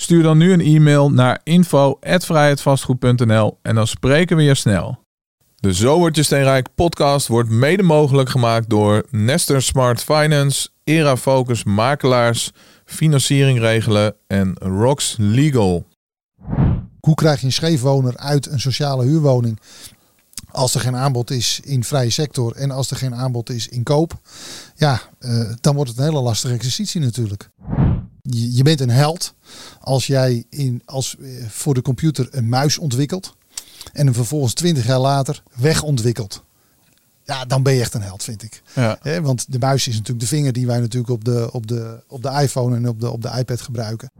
Stuur dan nu een e-mail naar info@vrijheidvastgoed.nl en dan spreken we je snel. De Zo wordt je steenrijk podcast wordt mede mogelijk gemaakt door Nester Smart Finance, Era Focus Makelaars, Financiering Regelen en Rox Legal. Hoe krijg je een scheefwoner uit een sociale huurwoning als er geen aanbod is in vrije sector en als er geen aanbod is in koop? Ja, uh, dan wordt het een hele lastige exercitie natuurlijk. Je, bent een held als jij in, als, uh, voor de computer een muis ontwikkelt en hem vervolgens twintig jaar later wegontwikkelt. Ja, dan ben je echt een held, vind ik. Ja. want de muis is natuurlijk de vinger die wij natuurlijk op de, op de, op de iPhone en op de, op de iPad gebruiken.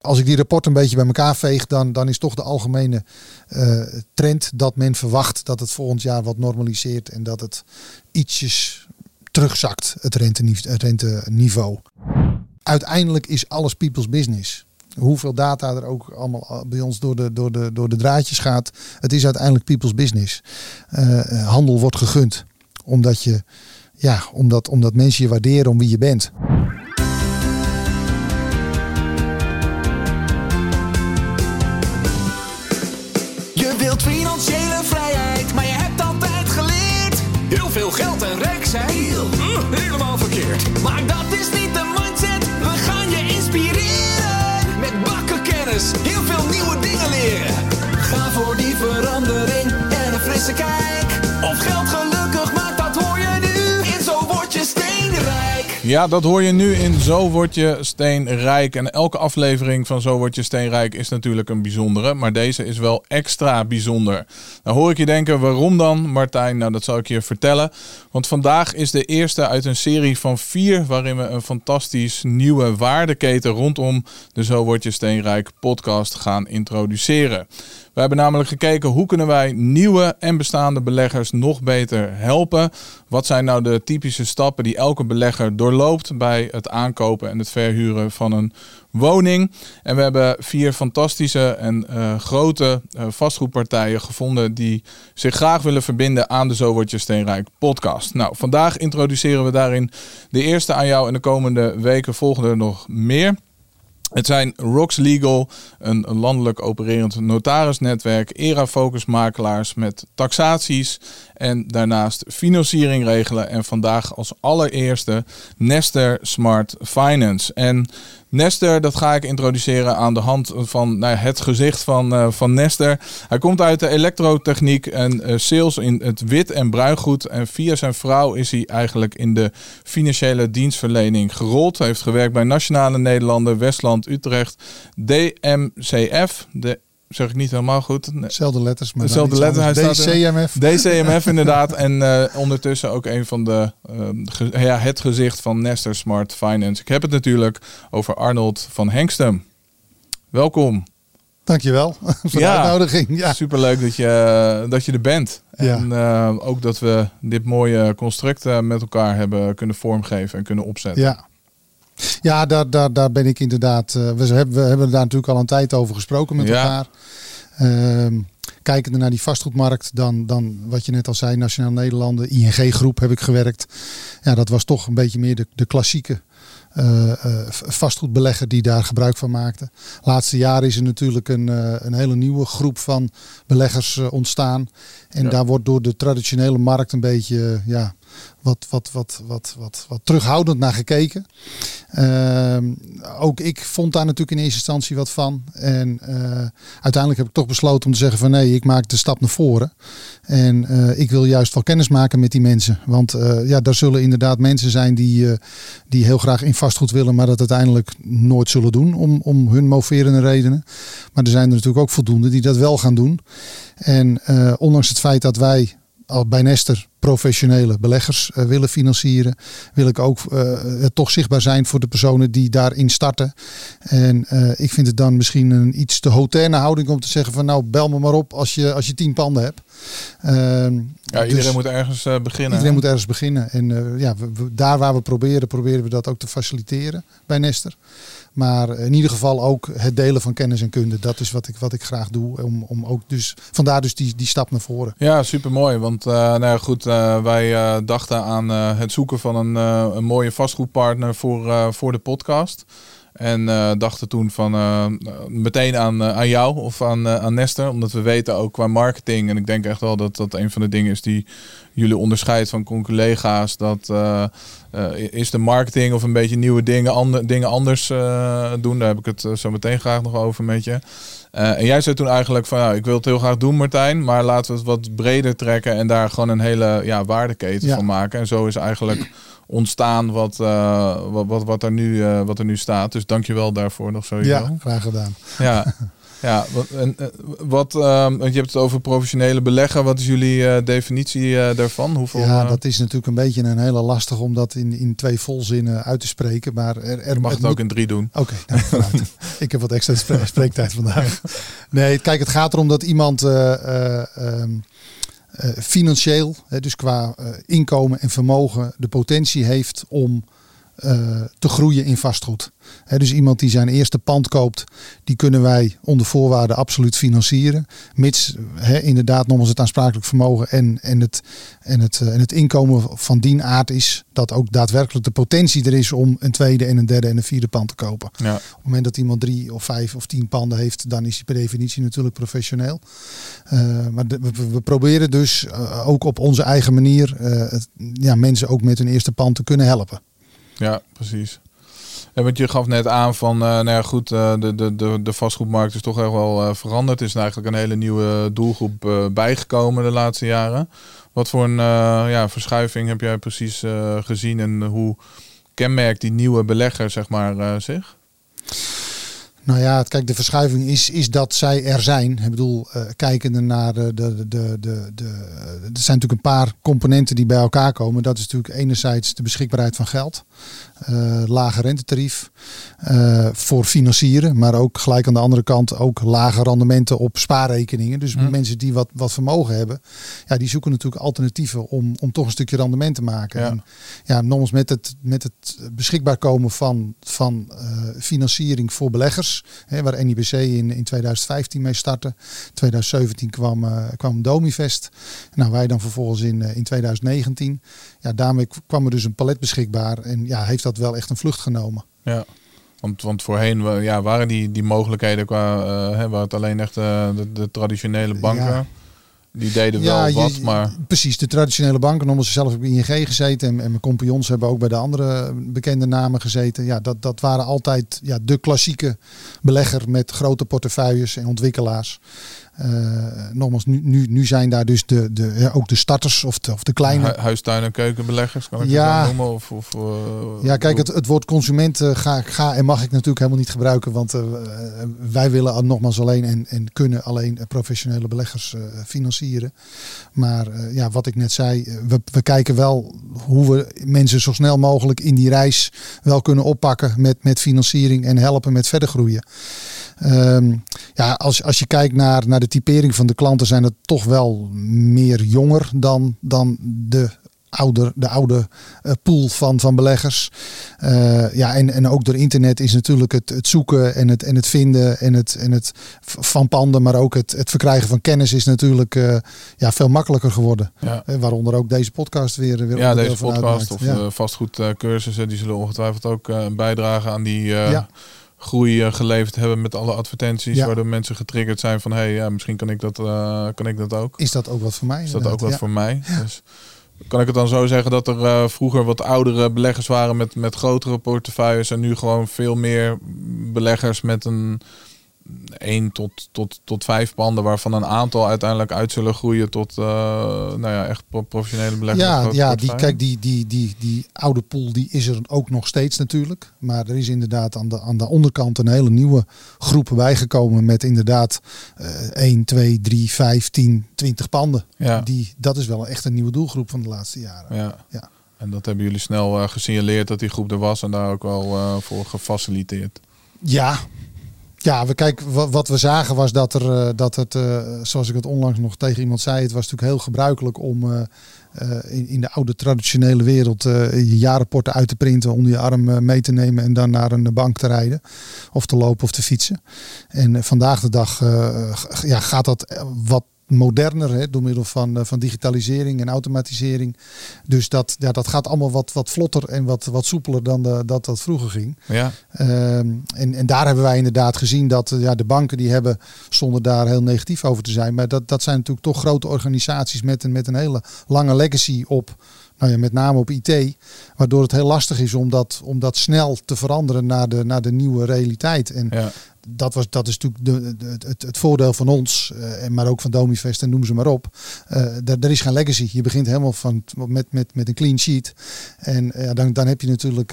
Als ik die rapport een beetje bij elkaar veeg, dan, dan is toch de algemene uh, trend dat men verwacht dat het volgend jaar wat normaliseert en dat het ietsjes terugzakt, het renteniveau. Uiteindelijk is alles people's business hoeveel data er ook allemaal bij ons door de, door de, door de draadjes gaat. Het is uiteindelijk people's business. Uh, handel wordt gegund. Omdat, je, ja, omdat, omdat mensen je waarderen om wie je bent. this. Ja, dat hoor je nu in Zo Word Je Steenrijk. En elke aflevering van Zo Word Je Steenrijk is natuurlijk een bijzondere. Maar deze is wel extra bijzonder. Dan hoor ik je denken, waarom dan, Martijn? Nou, dat zal ik je vertellen. Want vandaag is de eerste uit een serie van vier... waarin we een fantastisch nieuwe waardeketen rondom de Zo Word Je Steenrijk podcast gaan introduceren. We hebben namelijk gekeken hoe kunnen wij nieuwe en bestaande beleggers nog beter helpen. Wat zijn nou de typische stappen die elke belegger doorloopt bij het aankopen en het verhuren van een woning. En we hebben vier fantastische en uh, grote uh, vastgoedpartijen gevonden die zich graag willen verbinden aan de Zo Word Je Steenrijk podcast. Nou, vandaag introduceren we daarin de eerste aan jou en de komende weken volgen er nog meer. Het zijn Rox Legal, een landelijk opererend notarisnetwerk, ERA Focus makelaars met taxaties en daarnaast financiering regelen. En vandaag als allereerste Nester Smart Finance. En Nester, dat ga ik introduceren aan de hand van nou, het gezicht van, uh, van Nester. Hij komt uit de elektrotechniek en uh, sales in het wit- en bruingoed. En via zijn vrouw is hij eigenlijk in de financiële dienstverlening gerold. Hij heeft gewerkt bij Nationale Nederlanden, Westland, Utrecht, DMCF, de zeg ik niet helemaal goed. Dezelfde letters, maar Dezelfde letters. Hij staat DCMF. DCMF inderdaad. En uh, ondertussen ook een van de, uh, ja, het gezicht van Nester Smart Finance. Ik heb het natuurlijk over Arnold van Hengstem. Welkom. Dankjewel voor de uitnodiging. Ja. Superleuk dat je, dat je er bent. Ja. En uh, ook dat we dit mooie construct met elkaar hebben kunnen vormgeven en kunnen opzetten. Ja, ja, daar, daar, daar ben ik inderdaad. Uh, we, hebben, we hebben daar natuurlijk al een tijd over gesproken met Ja. elkaar. Ehm kijkende naar die vastgoedmarkt, dan, dan wat je net al zei, Nationaal Nederlanden, ING Groep heb ik gewerkt. Ja, dat was toch een beetje meer de, de klassieke eh, eh, vastgoedbelegger die daar gebruik van maakte. Laatste jaren is er natuurlijk een, eh, een hele nieuwe groep van beleggers eh, ontstaan. En Ja. daar wordt door de traditionele markt een beetje eh, ja, wat, wat, wat, wat, wat, wat terughoudend naar gekeken. Ehm, ook ik vond daar natuurlijk in eerste instantie wat van. En eh, uiteindelijk heb ik toch besloten om te zeggen van nee, ik maak de stap naar voren. En eh, ik wil juist wel kennis maken met die mensen. Want eh, ja, daar zullen inderdaad mensen zijn die, die heel graag in vastgoed willen, maar dat uiteindelijk nooit zullen doen om, om hun moverende redenen. Maar er zijn er natuurlijk ook voldoende die dat wel gaan doen. En ondanks het feit dat wij al bij Nester professionele beleggers uh, willen financieren, wil ik ook uh, toch zichtbaar zijn voor de personen die daarin starten. En uh, ik vind het dan misschien een iets te hoterne houding om te zeggen van nou bel me maar op als je, als je tien panden hebt. Ehm, ja, iedereen dus moet ergens beginnen. Iedereen moet ergens beginnen. En ja, we, we, daar waar we proberen, proberen we dat ook te faciliteren bij Nester. Maar in ieder geval ook het delen van kennis en kunde. Dat is wat ik, wat ik graag doe. Om, om ook dus, vandaar dus die, die stap naar voren. Ja, super mooi. Want uh, nou goed, uh, wij uh, dachten aan het zoeken van een, een mooie vastgoedpartner voor, voor de podcast. En dachten toen van meteen aan, aan jou of aan, aan Nester. Omdat we weten ook qua marketing. En ik denk echt wel dat dat een van de dingen is die jullie onderscheidt van collega's. Dat is de marketing of een beetje nieuwe dingen, ander, dingen anders doen. Daar heb ik het zo meteen graag nog over met je. Uh, en jij zei toen eigenlijk van, nou, ik wil het heel graag doen Martijn, maar laten we het wat breder trekken en daar gewoon een hele ja, waardeketen van maken. En zo is eigenlijk ontstaan wat, uh, wat, wat, wat, er nu, uh, wat er nu staat. Dus dank je wel daarvoor nog sowieso. Ja, graag gedaan. Ja. Ja, wat, en, eh, wat um, je hebt het over professionele beleggen. Wat is jullie uh, definitie uh, daarvan? Hoeveel, ja, dat is natuurlijk een beetje een hele lastig om dat in, in twee volzinnen uit te spreken. Maar er, er mag het, ook in drie doen. Oké, okay, nou, ik heb wat extra spre spreektijd vandaag. Nee, kijk, het gaat erom dat iemand um, financieel, hè, dus qua inkomen en vermogen, de potentie heeft om te groeien in vastgoed dus iemand die zijn eerste pand koopt, die kunnen wij onder voorwaarden absoluut financieren. Mits inderdaad nogmaals het aansprakelijk vermogen en, en, het, en, het, eh, en het inkomen van die aard is. Dat ook daadwerkelijk de potentie er is om een tweede en een derde en een vierde pand te kopen. Ja. Op het moment dat iemand drie of vijf of tien panden heeft, dan is hij per definitie natuurlijk professioneel. Uh, maar we, proberen dus uh, ook op onze eigen manier ja, mensen ook met hun eerste pand te kunnen helpen. Ja, precies. Ja, want je gaf net aan van, uh, nou ja, goed, uh, de, de, de, de vastgoedmarkt is toch echt wel uh, veranderd. Er is eigenlijk een hele nieuwe doelgroep bijgekomen de laatste jaren. Wat voor een ja, verschuiving heb jij precies gezien en hoe kenmerkt die nieuwe belegger zeg maar, zich? Nou ja, kijk, de verschuiving is, is dat zij er zijn. Ik bedoel, uh, kijkende naar de, de, de, de, de. Er zijn natuurlijk een paar componenten die bij elkaar komen. Dat is natuurlijk enerzijds de beschikbaarheid van geld. Uh, lage rentetarief uh, voor financieren. Maar ook gelijk aan de andere kant ook lage rendementen op spaarrekeningen. Dus hm. mensen die wat, wat vermogen hebben. Ja, die zoeken natuurlijk alternatieven om, om toch een stukje rendement te maken. Ja, en, ja nogmaals met het, met het beschikbaar komen van, van financiering voor beleggers hè, waar NIBC in, in 2015 mee startte. 2017 kwam, kwam Domivest. Nou, wij dan vervolgens in, in 2019. Ja, daarmee kwam er dus een palet beschikbaar. En ja, heeft dat wel echt een vlucht genomen. Ja. Want, want voorheen ja, waren die, die mogelijkheden qua, uh, hè, waar het alleen echt de, de, traditionele banken. Ja. Die deden wel wat, maar... Precies, de traditionele banken. Omdat zelf heb ING gezeten en, en mijn compagnons hebben ook bij de andere bekende namen gezeten. Ja, dat, dat waren altijd ja, de klassieke belegger met grote portefeuilles en ontwikkelaars. Uh, nogmaals, nu, nu, nu zijn daar dus de, de, ook de starters of de, of de kleine... huistuin- en keukenbeleggers, kan ik ja, noemen? Of, of, uh, ja, kijk, het, het woord consument uh, ga, ga en mag ik natuurlijk helemaal niet gebruiken. Want wij willen nogmaals alleen en, en kunnen alleen professionele beleggers financieren. Maar ja, wat ik net zei, we, we kijken wel hoe we mensen zo snel mogelijk in die reis wel kunnen oppakken met, met financiering en helpen met verder groeien. Um, ja, als, als je kijkt naar, naar de typering van de klanten, zijn het toch wel meer jonger dan, dan de ouder, de oude uh, pool van, van beleggers. Uh, ja, en, en ook door internet is natuurlijk het, het zoeken en het, en het vinden en het, en het van panden, maar ook het, het verkrijgen van kennis is natuurlijk uh, ja, veel makkelijker geworden. Ja. waaronder ook deze podcast weer. weer ja, deze podcast of ja. vastgoedcursussen, die zullen ongetwijfeld ook bijdragen aan die. Ja groei uh, geleverd hebben met alle advertenties, ja. waardoor mensen getriggerd zijn van hé, hey, ja, misschien kan ik dat, uh, kan ik dat ook. Is dat ook wat voor mij? Is dat ook wat voor mij? Dus kan ik het dan zo zeggen dat er uh, vroeger wat oudere beleggers waren met, met grotere portefeuilles en nu gewoon veel meer beleggers met een één tot, tot, tot vijf panden, waarvan een aantal uiteindelijk uit zullen groeien tot uh, nou ja, echt professionele beleggers. Ja, ja die, kijk, die, die, die, die oude pool die is er ook nog steeds natuurlijk. Maar er is inderdaad aan de, aan de onderkant een hele nieuwe groep bijgekomen met inderdaad uh, 1, 2, 3, 5, 10, 20 panden. Ja. Die, dat is wel echt een nieuwe doelgroep van de laatste jaren. Ja. ja. En dat hebben jullie snel uh, gesignaleerd dat die groep er was en daar ook wel uh, voor gefaciliteerd. Ja, ja, we kijk, wat we zagen was dat er uh, dat het, zoals ik het onlangs nog tegen iemand zei, het was natuurlijk heel gebruikelijk om in, in, de oude traditionele wereld je jaarrapporten uit te printen, onder je arm mee te nemen en dan naar een bank te rijden of te lopen of te fietsen. En vandaag de dag ja, gaat dat wat moderner hè, door middel van, uh, van digitalisering en automatisering. Dus dat, ja, dat gaat allemaal wat, wat vlotter en wat, wat soepeler dan de, dat dat vroeger ging. Ja. Ehm, en, en daar hebben wij inderdaad gezien dat ja, de banken die hebben, zonder daar heel negatief over te zijn, maar dat, dat zijn natuurlijk toch grote organisaties met een, met een hele lange legacy op nou ja, met name op IT, waardoor het heel lastig is om dat, om dat snel te veranderen naar de, naar de nieuwe realiteit. En ja dat, was, dat is natuurlijk de, het, het, voordeel van ons, uh, maar ook van Domifest en noem ze maar op. Er is geen legacy. Je begint helemaal van, met, met, met een clean sheet. En uh, dan, dan heb je natuurlijk,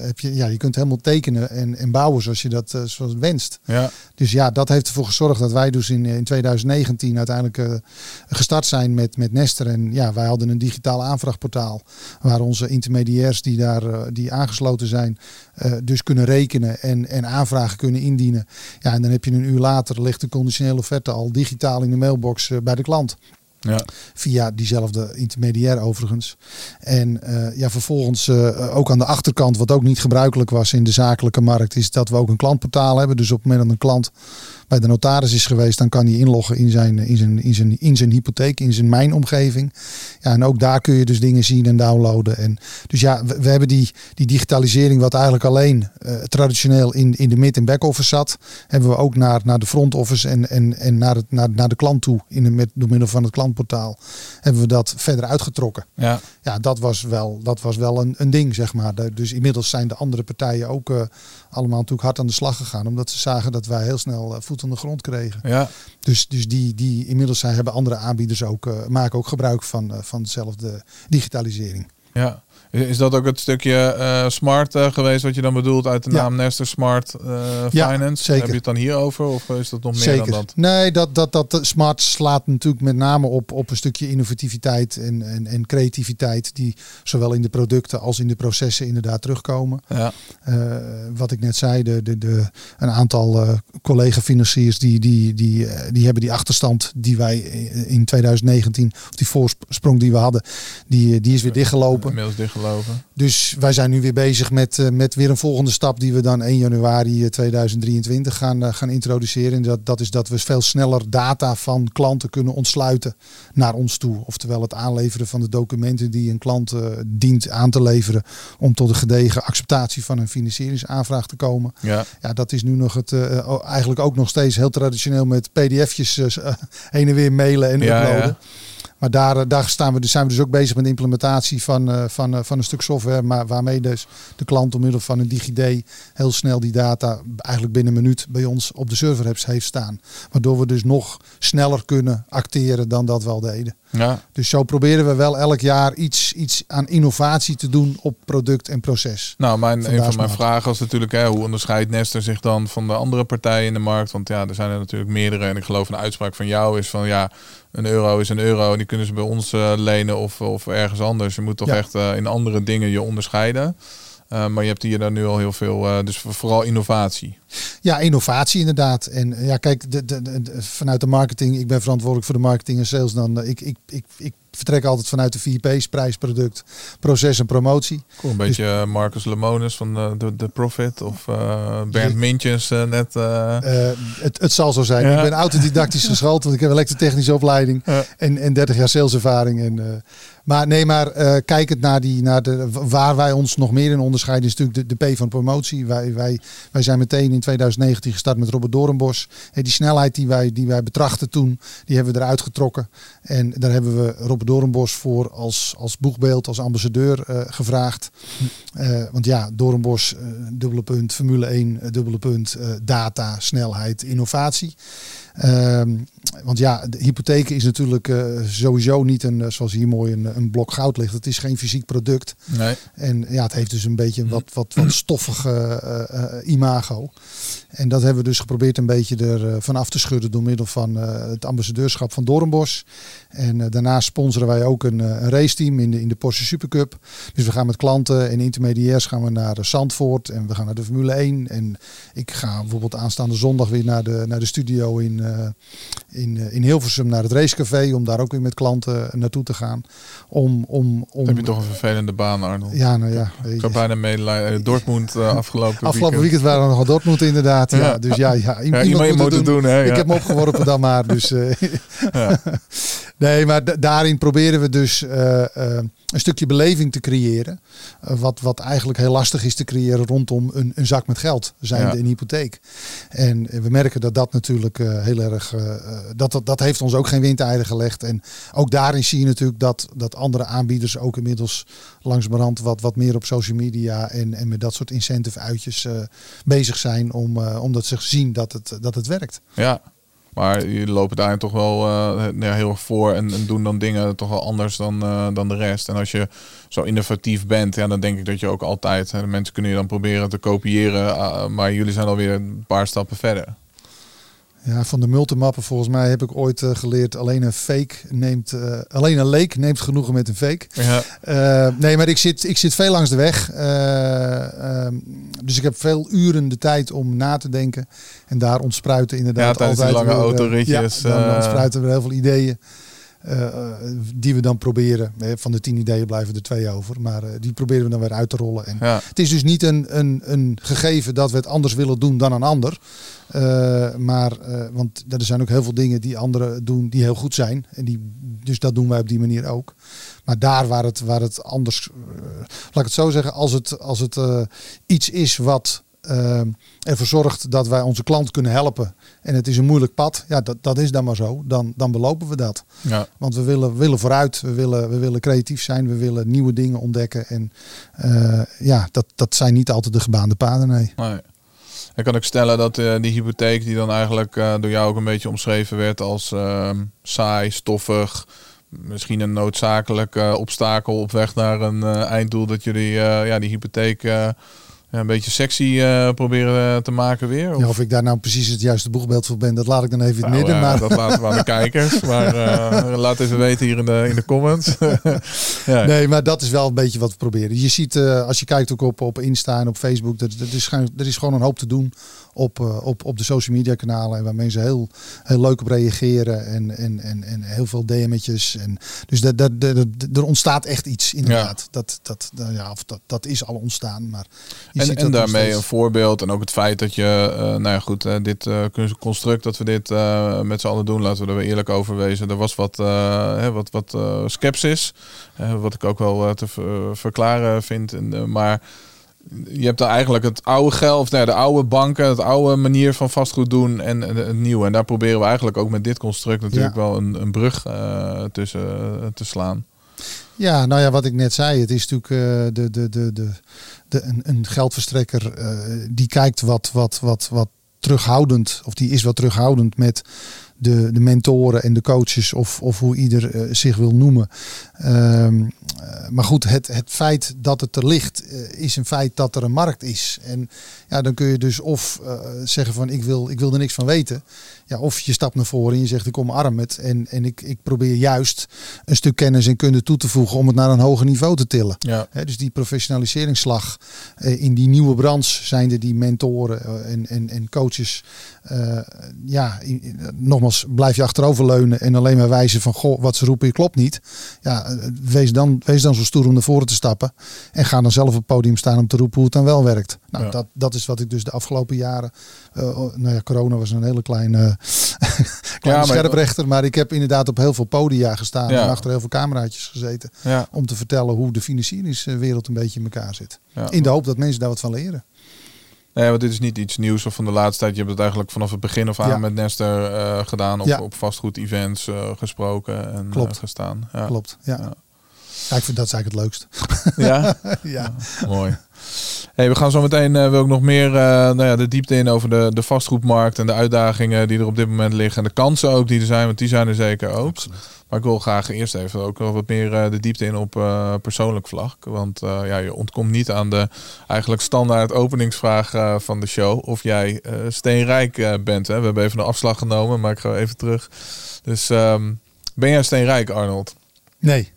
heb je, ja, je kunt helemaal tekenen en, en bouwen zoals je dat zoals wenst. Ja. Dus ja, dat heeft ervoor gezorgd dat wij dus in, in 2019 uiteindelijk gestart zijn met, met Nester. En ja, wij hadden een digitaal aanvraagportaal waar onze intermediairs die daar die aangesloten zijn, dus kunnen rekenen en, en aanvragen kunnen indienen. Ja, en dan heb je een uur later ligt de conditionele offerte al digitaal in de mailbox eh, bij de klant. Ja. Via diezelfde intermediair overigens. En uh, ja, vervolgens uh, ook aan de achterkant, wat ook niet gebruikelijk was in de zakelijke markt, is dat we ook een klantportaal hebben. Dus op het moment dat een klant bij de notaris is geweest, dan kan hij inloggen in zijn, in zijn, in zijn, in zijn hypotheek, in zijn mijnomgeving. Ja, en ook daar kun je dus dingen zien en downloaden. En dus ja, we, we hebben die, die digitalisering, wat eigenlijk alleen uh, traditioneel in, in de mid- en back-office zat, hebben we ook naar, naar de front office en, en, en naar, het, naar, naar de klant toe, in de, met, door middel van het klantportaal, hebben we dat verder uitgetrokken. Ja, ja dat was wel, dat was wel een, een ding, zeg maar. Dus inmiddels zijn de andere partijen ook uh, allemaal natuurlijk hard aan de slag gegaan, omdat ze zagen dat wij heel snel uh, voet aan de grond kregen. Ja. Dus, dus die, die inmiddels zijn, hebben andere aanbieders ook, uh, maken ook gebruik van, uh, van dezelfde digitalisering. Ja. Is dat ook het stukje uh, smart uh, geweest wat je dan bedoelt uit de Ja. naam Nester Smart uh, Ja, Finance? Heb je het dan hierover of is dat nog meer Zeker. dan dat? Nee, dat, dat, dat smart slaat natuurlijk met name op, op een stukje innovativiteit en, en, en creativiteit die zowel in de producten als in de processen inderdaad terugkomen. Ja, Eh, wat ik net zei, de, de, de, een aantal eh, collega-financiers die, die, die, eh, die hebben die achterstand die wij in 2019, of die voorsprong die we hadden, die, die is weer dichtgelopen. inmiddels dichtgelopen. Dus wij zijn nu weer bezig met, eh, met weer een volgende stap die we dan 1 januari eh, 2023 gaan, eh, gaan introduceren. En dat, dat is dat we veel sneller data van klanten kunnen ontsluiten naar ons toe. Oftewel het aanleveren van de documenten die een klant eh, dient aan te leveren om tot een gedegen acceptatie van een financieringsaanvraag te komen. Ja, Ja, dat is nu nog het, eh, eigenlijk ook nog steeds heel traditioneel met pdf'jes eh, heen en weer mailen en Ja, uploaden. ja. Maar daar, eh, daar staan we, dus zijn we dus ook bezig met de implementatie van, eh, van, eh, van een stuk software. Maar waarmee dus de klant door middel van een DigiD heel snel die data eigenlijk binnen een minuut bij ons op de server heeft, staan. Waardoor we dus nog sneller kunnen acteren dan dat we al deden. ja. Dus zo proberen we wel elk jaar iets, iets aan innovatie te doen op product en proces. Nou, mijn, Vandaar een van mijn smart. vragen was natuurlijk, hè, hoe onderscheidt Nester zich dan van de andere partijen in de markt? Want ja, er zijn er natuurlijk meerdere. En ik geloof een uitspraak van jou is van ja, een euro is een euro. En die kunnen ze bij ons eh, lenen of, of ergens anders. Je moet toch Ja. echt eh, in andere dingen je onderscheiden. Eh, maar je hebt hier dan nu al heel veel, dus vooral innovatie. Ja, innovatie inderdaad. En ja, kijk, de, de, de- vanuit de marketing, ik ben verantwoordelijk voor de marketing en sales. Dan, ik, ik, ik, ik vertrek altijd vanuit de 4P's, prijs, product, proces en promotie. Cool, een beetje eh, Marcus Lemonis van de, de, de Profit of eh Bernd. Mintjes eh, net. eh, Eh, het, het zal zo zijn. Ja. Ik ben autodidactisch geschoold, want ik heb een elektrotechnische opleiding Ja. en, en 30 jaar saleservaring. En, eh, maar nee, maar eh kijkend naar, die, naar de, waar wij ons nog meer in onderscheiden, is natuurlijk de, de P van promotie. Wij, wij, wij zijn meteen in in 2019 gestart met Robert Doornbos. Die snelheid die wij, die wij betrachten toen, die hebben we eruit getrokken. En daar hebben we Robert Doornbos voor als, als boegbeeld, als ambassadeur uh, gevraagd. Uh, want ja, Doornbos, uh, dubbele punt, Formule 1, dubbele punt, data, snelheid, innovatie. Ehm, want ja, de hypotheek is natuurlijk uh, sowieso niet een, eh, zoals hier mooi, een, een blok goud ligt. Het is geen fysiek product. Nee. En ja, het heeft dus een beetje een wat, wat, wat stoffige uh, imago. En dat hebben we dus geprobeerd een beetje er van af te schudden door middel van het ambassadeurschap van Doornbos. En daarnaast sponsoren wij ook een, een raceteam in de, in de Porsche Supercup. Dus we gaan met klanten en intermediairs gaan we naar Zandvoort en we gaan naar de Formule 1. En ik ga bijvoorbeeld aanstaande zondag weer naar de, naar de studio in, in, in Hilversum naar het racecafé. Om daar ook weer met klanten naartoe te gaan. Om, om, om... Heb je toch een vervelende baan, Arnold? Ja, nou ja. Ik heb bijna medelijden. Dortmund afgelopen Afgelopen weekend, waren we nog Dortmund inderdaad. Ja. Dus ja, ja, iemand, moet het doen. hè, ik heb me opgeworpen dan maar. Dus, uh, nee, maar daarin proberen we dus... Uh, een stukje beleving te creëren. Uh, wat, wat eigenlijk heel lastig is te creëren rondom een, een zak met geld, zijnde ja. een hypotheek. En we merken dat dat natuurlijk heel erg. Dat, dat, dat heeft ons ook geen windeieren gelegd. En ook daarin zie je natuurlijk dat, dat andere aanbieders ook inmiddels langzamerhand wat, wat meer op social media en, en met dat soort incentive uitjes bezig zijn. Om, omdat ze zien dat het, dat het werkt. Ja. Maar jullie lopen daar toch wel ja, heel erg voor en, en, doen dan dingen toch wel anders dan, uh, dan de rest. En als je zo innovatief bent, ja, dan denk ik dat je ook altijd, hè, de mensen kunnen je dan proberen te kopiëren, uh, maar jullie zijn alweer een paar stappen verder. Ja, van de multimappen volgens mij heb ik ooit uh, geleerd. Alleen een fake neemt. Uh, alleen een leek neemt genoegen met een fake. Ja. Uh, nee, maar ik zit, ik zit veel langs de weg. Ehm, dus ik heb veel uren de tijd om na te denken. En daar ontspruiten inderdaad ja, altijd. lange autoritjes. Ja, dan ontspruiten we heel veel ideeën. Uh, die we dan proberen. Van de tien ideeën blijven er twee over. Maar uh, die proberen we dan weer uit te rollen. En ja. Het is dus niet een, een, een gegeven dat we het anders willen doen dan een ander. Uh, maar, want er zijn ook heel veel dingen die anderen doen die heel goed zijn. En die, dus dat doen wij op die manier ook. Maar daar waar het, waar het anders. laat ik het zo zeggen. Als het, als het iets is wat uh, ervoor zorgt dat wij onze klant kunnen helpen. En het is een moeilijk pad. Ja, dat, dat is dan maar zo. Dan, dan belopen we dat. Ja. Want we willen, willen vooruit. We willen, we willen creatief zijn. We willen nieuwe dingen ontdekken. En uh, ja, dat, dat zijn niet altijd de gebaande paden. Nee. nee. Ik kan ook stellen dat uh, die hypotheek die dan eigenlijk uh, door jou ook een beetje omschreven werd als ehm, saai, stoffig. Misschien een noodzakelijk obstakel op weg naar een einddoel. Dat jullie ja, die hypotheek ja, een beetje sexy uh, proberen te maken weer? Of? Ja, of ik daar nou precies het juiste boegbeeld voor ben, dat laat ik dan even in het nou, midden. Ja, maar... Dat laten we aan de kijkers. Maar uh, laat even weten hier in de, in de comments. ja. Nee, maar dat is wel een beetje wat we proberen. Je ziet, uh, als je kijkt ook op, op Insta en op Facebook, dat, dat is, er is gewoon een hoop te doen op, op, op de social media kanalen. En waar mensen heel, heel leuk op reageren. En, en, en, en heel veel DM'tjes. En, dus dat, dat, dat, er ontstaat echt iets inderdaad. Ja. Dat, dat, ja, of dat, dat is al ontstaan. Maar en, en daarmee een voorbeeld. En ook het feit dat je, uh, nou ja goed, uh, dit uh, construct dat we dit met z'n allen doen, laten we er weer eerlijk over wezen. Er was wat, hè, wat, wat skepsis. wat ik ook wel te verklaren vind. En, maar je hebt daar eigenlijk het oude geld, of nee, de oude banken, het oude manier van vastgoed doen en, en het nieuwe. En daar proberen we eigenlijk ook met dit construct natuurlijk ja. wel een, een brug tussen te slaan. Ja, nou ja, wat ik net zei, het is natuurlijk uh, de, de, de, de, de, een, een geldverstrekker die kijkt wat, wat, wat, wat terughoudend, of die is wat terughoudend met de, de mentoren en de coaches of, of hoe ieder uh, zich wil noemen. Uh, maar goed, het, het feit dat het er ligt uh, is een feit dat er een markt is. En ja, dan kun je dus of zeggen van ik wil, ik wil er niks van weten. Ja, of je stapt naar voren en je zegt ik omarm het. En, en ik, ik probeer juist een stuk kennis en kunde toe te voegen om het naar een hoger niveau te tillen. Ja. He, dus die professionaliseringsslag in die nieuwe branche zijn er die mentoren en, en, en coaches. ja, nogmaals blijf je achteroverleunen en alleen maar wijzen van goh, wat ze roepen klopt niet. Ja, wees dan, wees dan zo stoer om naar voren te stappen. En ga dan zelf op het podium staan om te roepen hoe het dan wel werkt. Nou, Ja. dat, dat is wat ik dus de afgelopen jaren. eh, nou ja, corona was een hele kleine, kleine maar- scherprechter. Maar ik heb inderdaad op heel veel podia gestaan Ja. en achter heel veel cameraatjes gezeten. Ja, Om te vertellen hoe de financieringswereld een beetje in elkaar zit. ja. In de hoop dat mensen daar wat van leren. Nee, want dit is niet iets nieuws of van de laatste tijd. Je hebt het eigenlijk vanaf het begin af aan Ja. met Nester eh, gedaan. Op, Ja. op vastgoed-events eh, gesproken en Klopt. gestaan. Ja. Klopt, ja. Ja. ik vind dat eigenlijk het leukst. Ja? ja. Mooi. Hey, we gaan zo meteen, eh, wil ik nog meer eh, nou ja, de diepte in over de, de vastgoedmarkt en de uitdagingen die er op dit moment liggen. En de kansen ook die er zijn, want die zijn er zeker ook. Maar ik wil graag eerst even ook wat meer eh, de diepte in op persoonlijk vlak. Want ja, je ontkomt niet aan de eigenlijk standaard openingsvraag van de show. Of jij steenrijk bent. Hè? We hebben even een afslag genomen, maar ik ga even terug. Dus ehm, ben jij steenrijk, Arnold? Nee.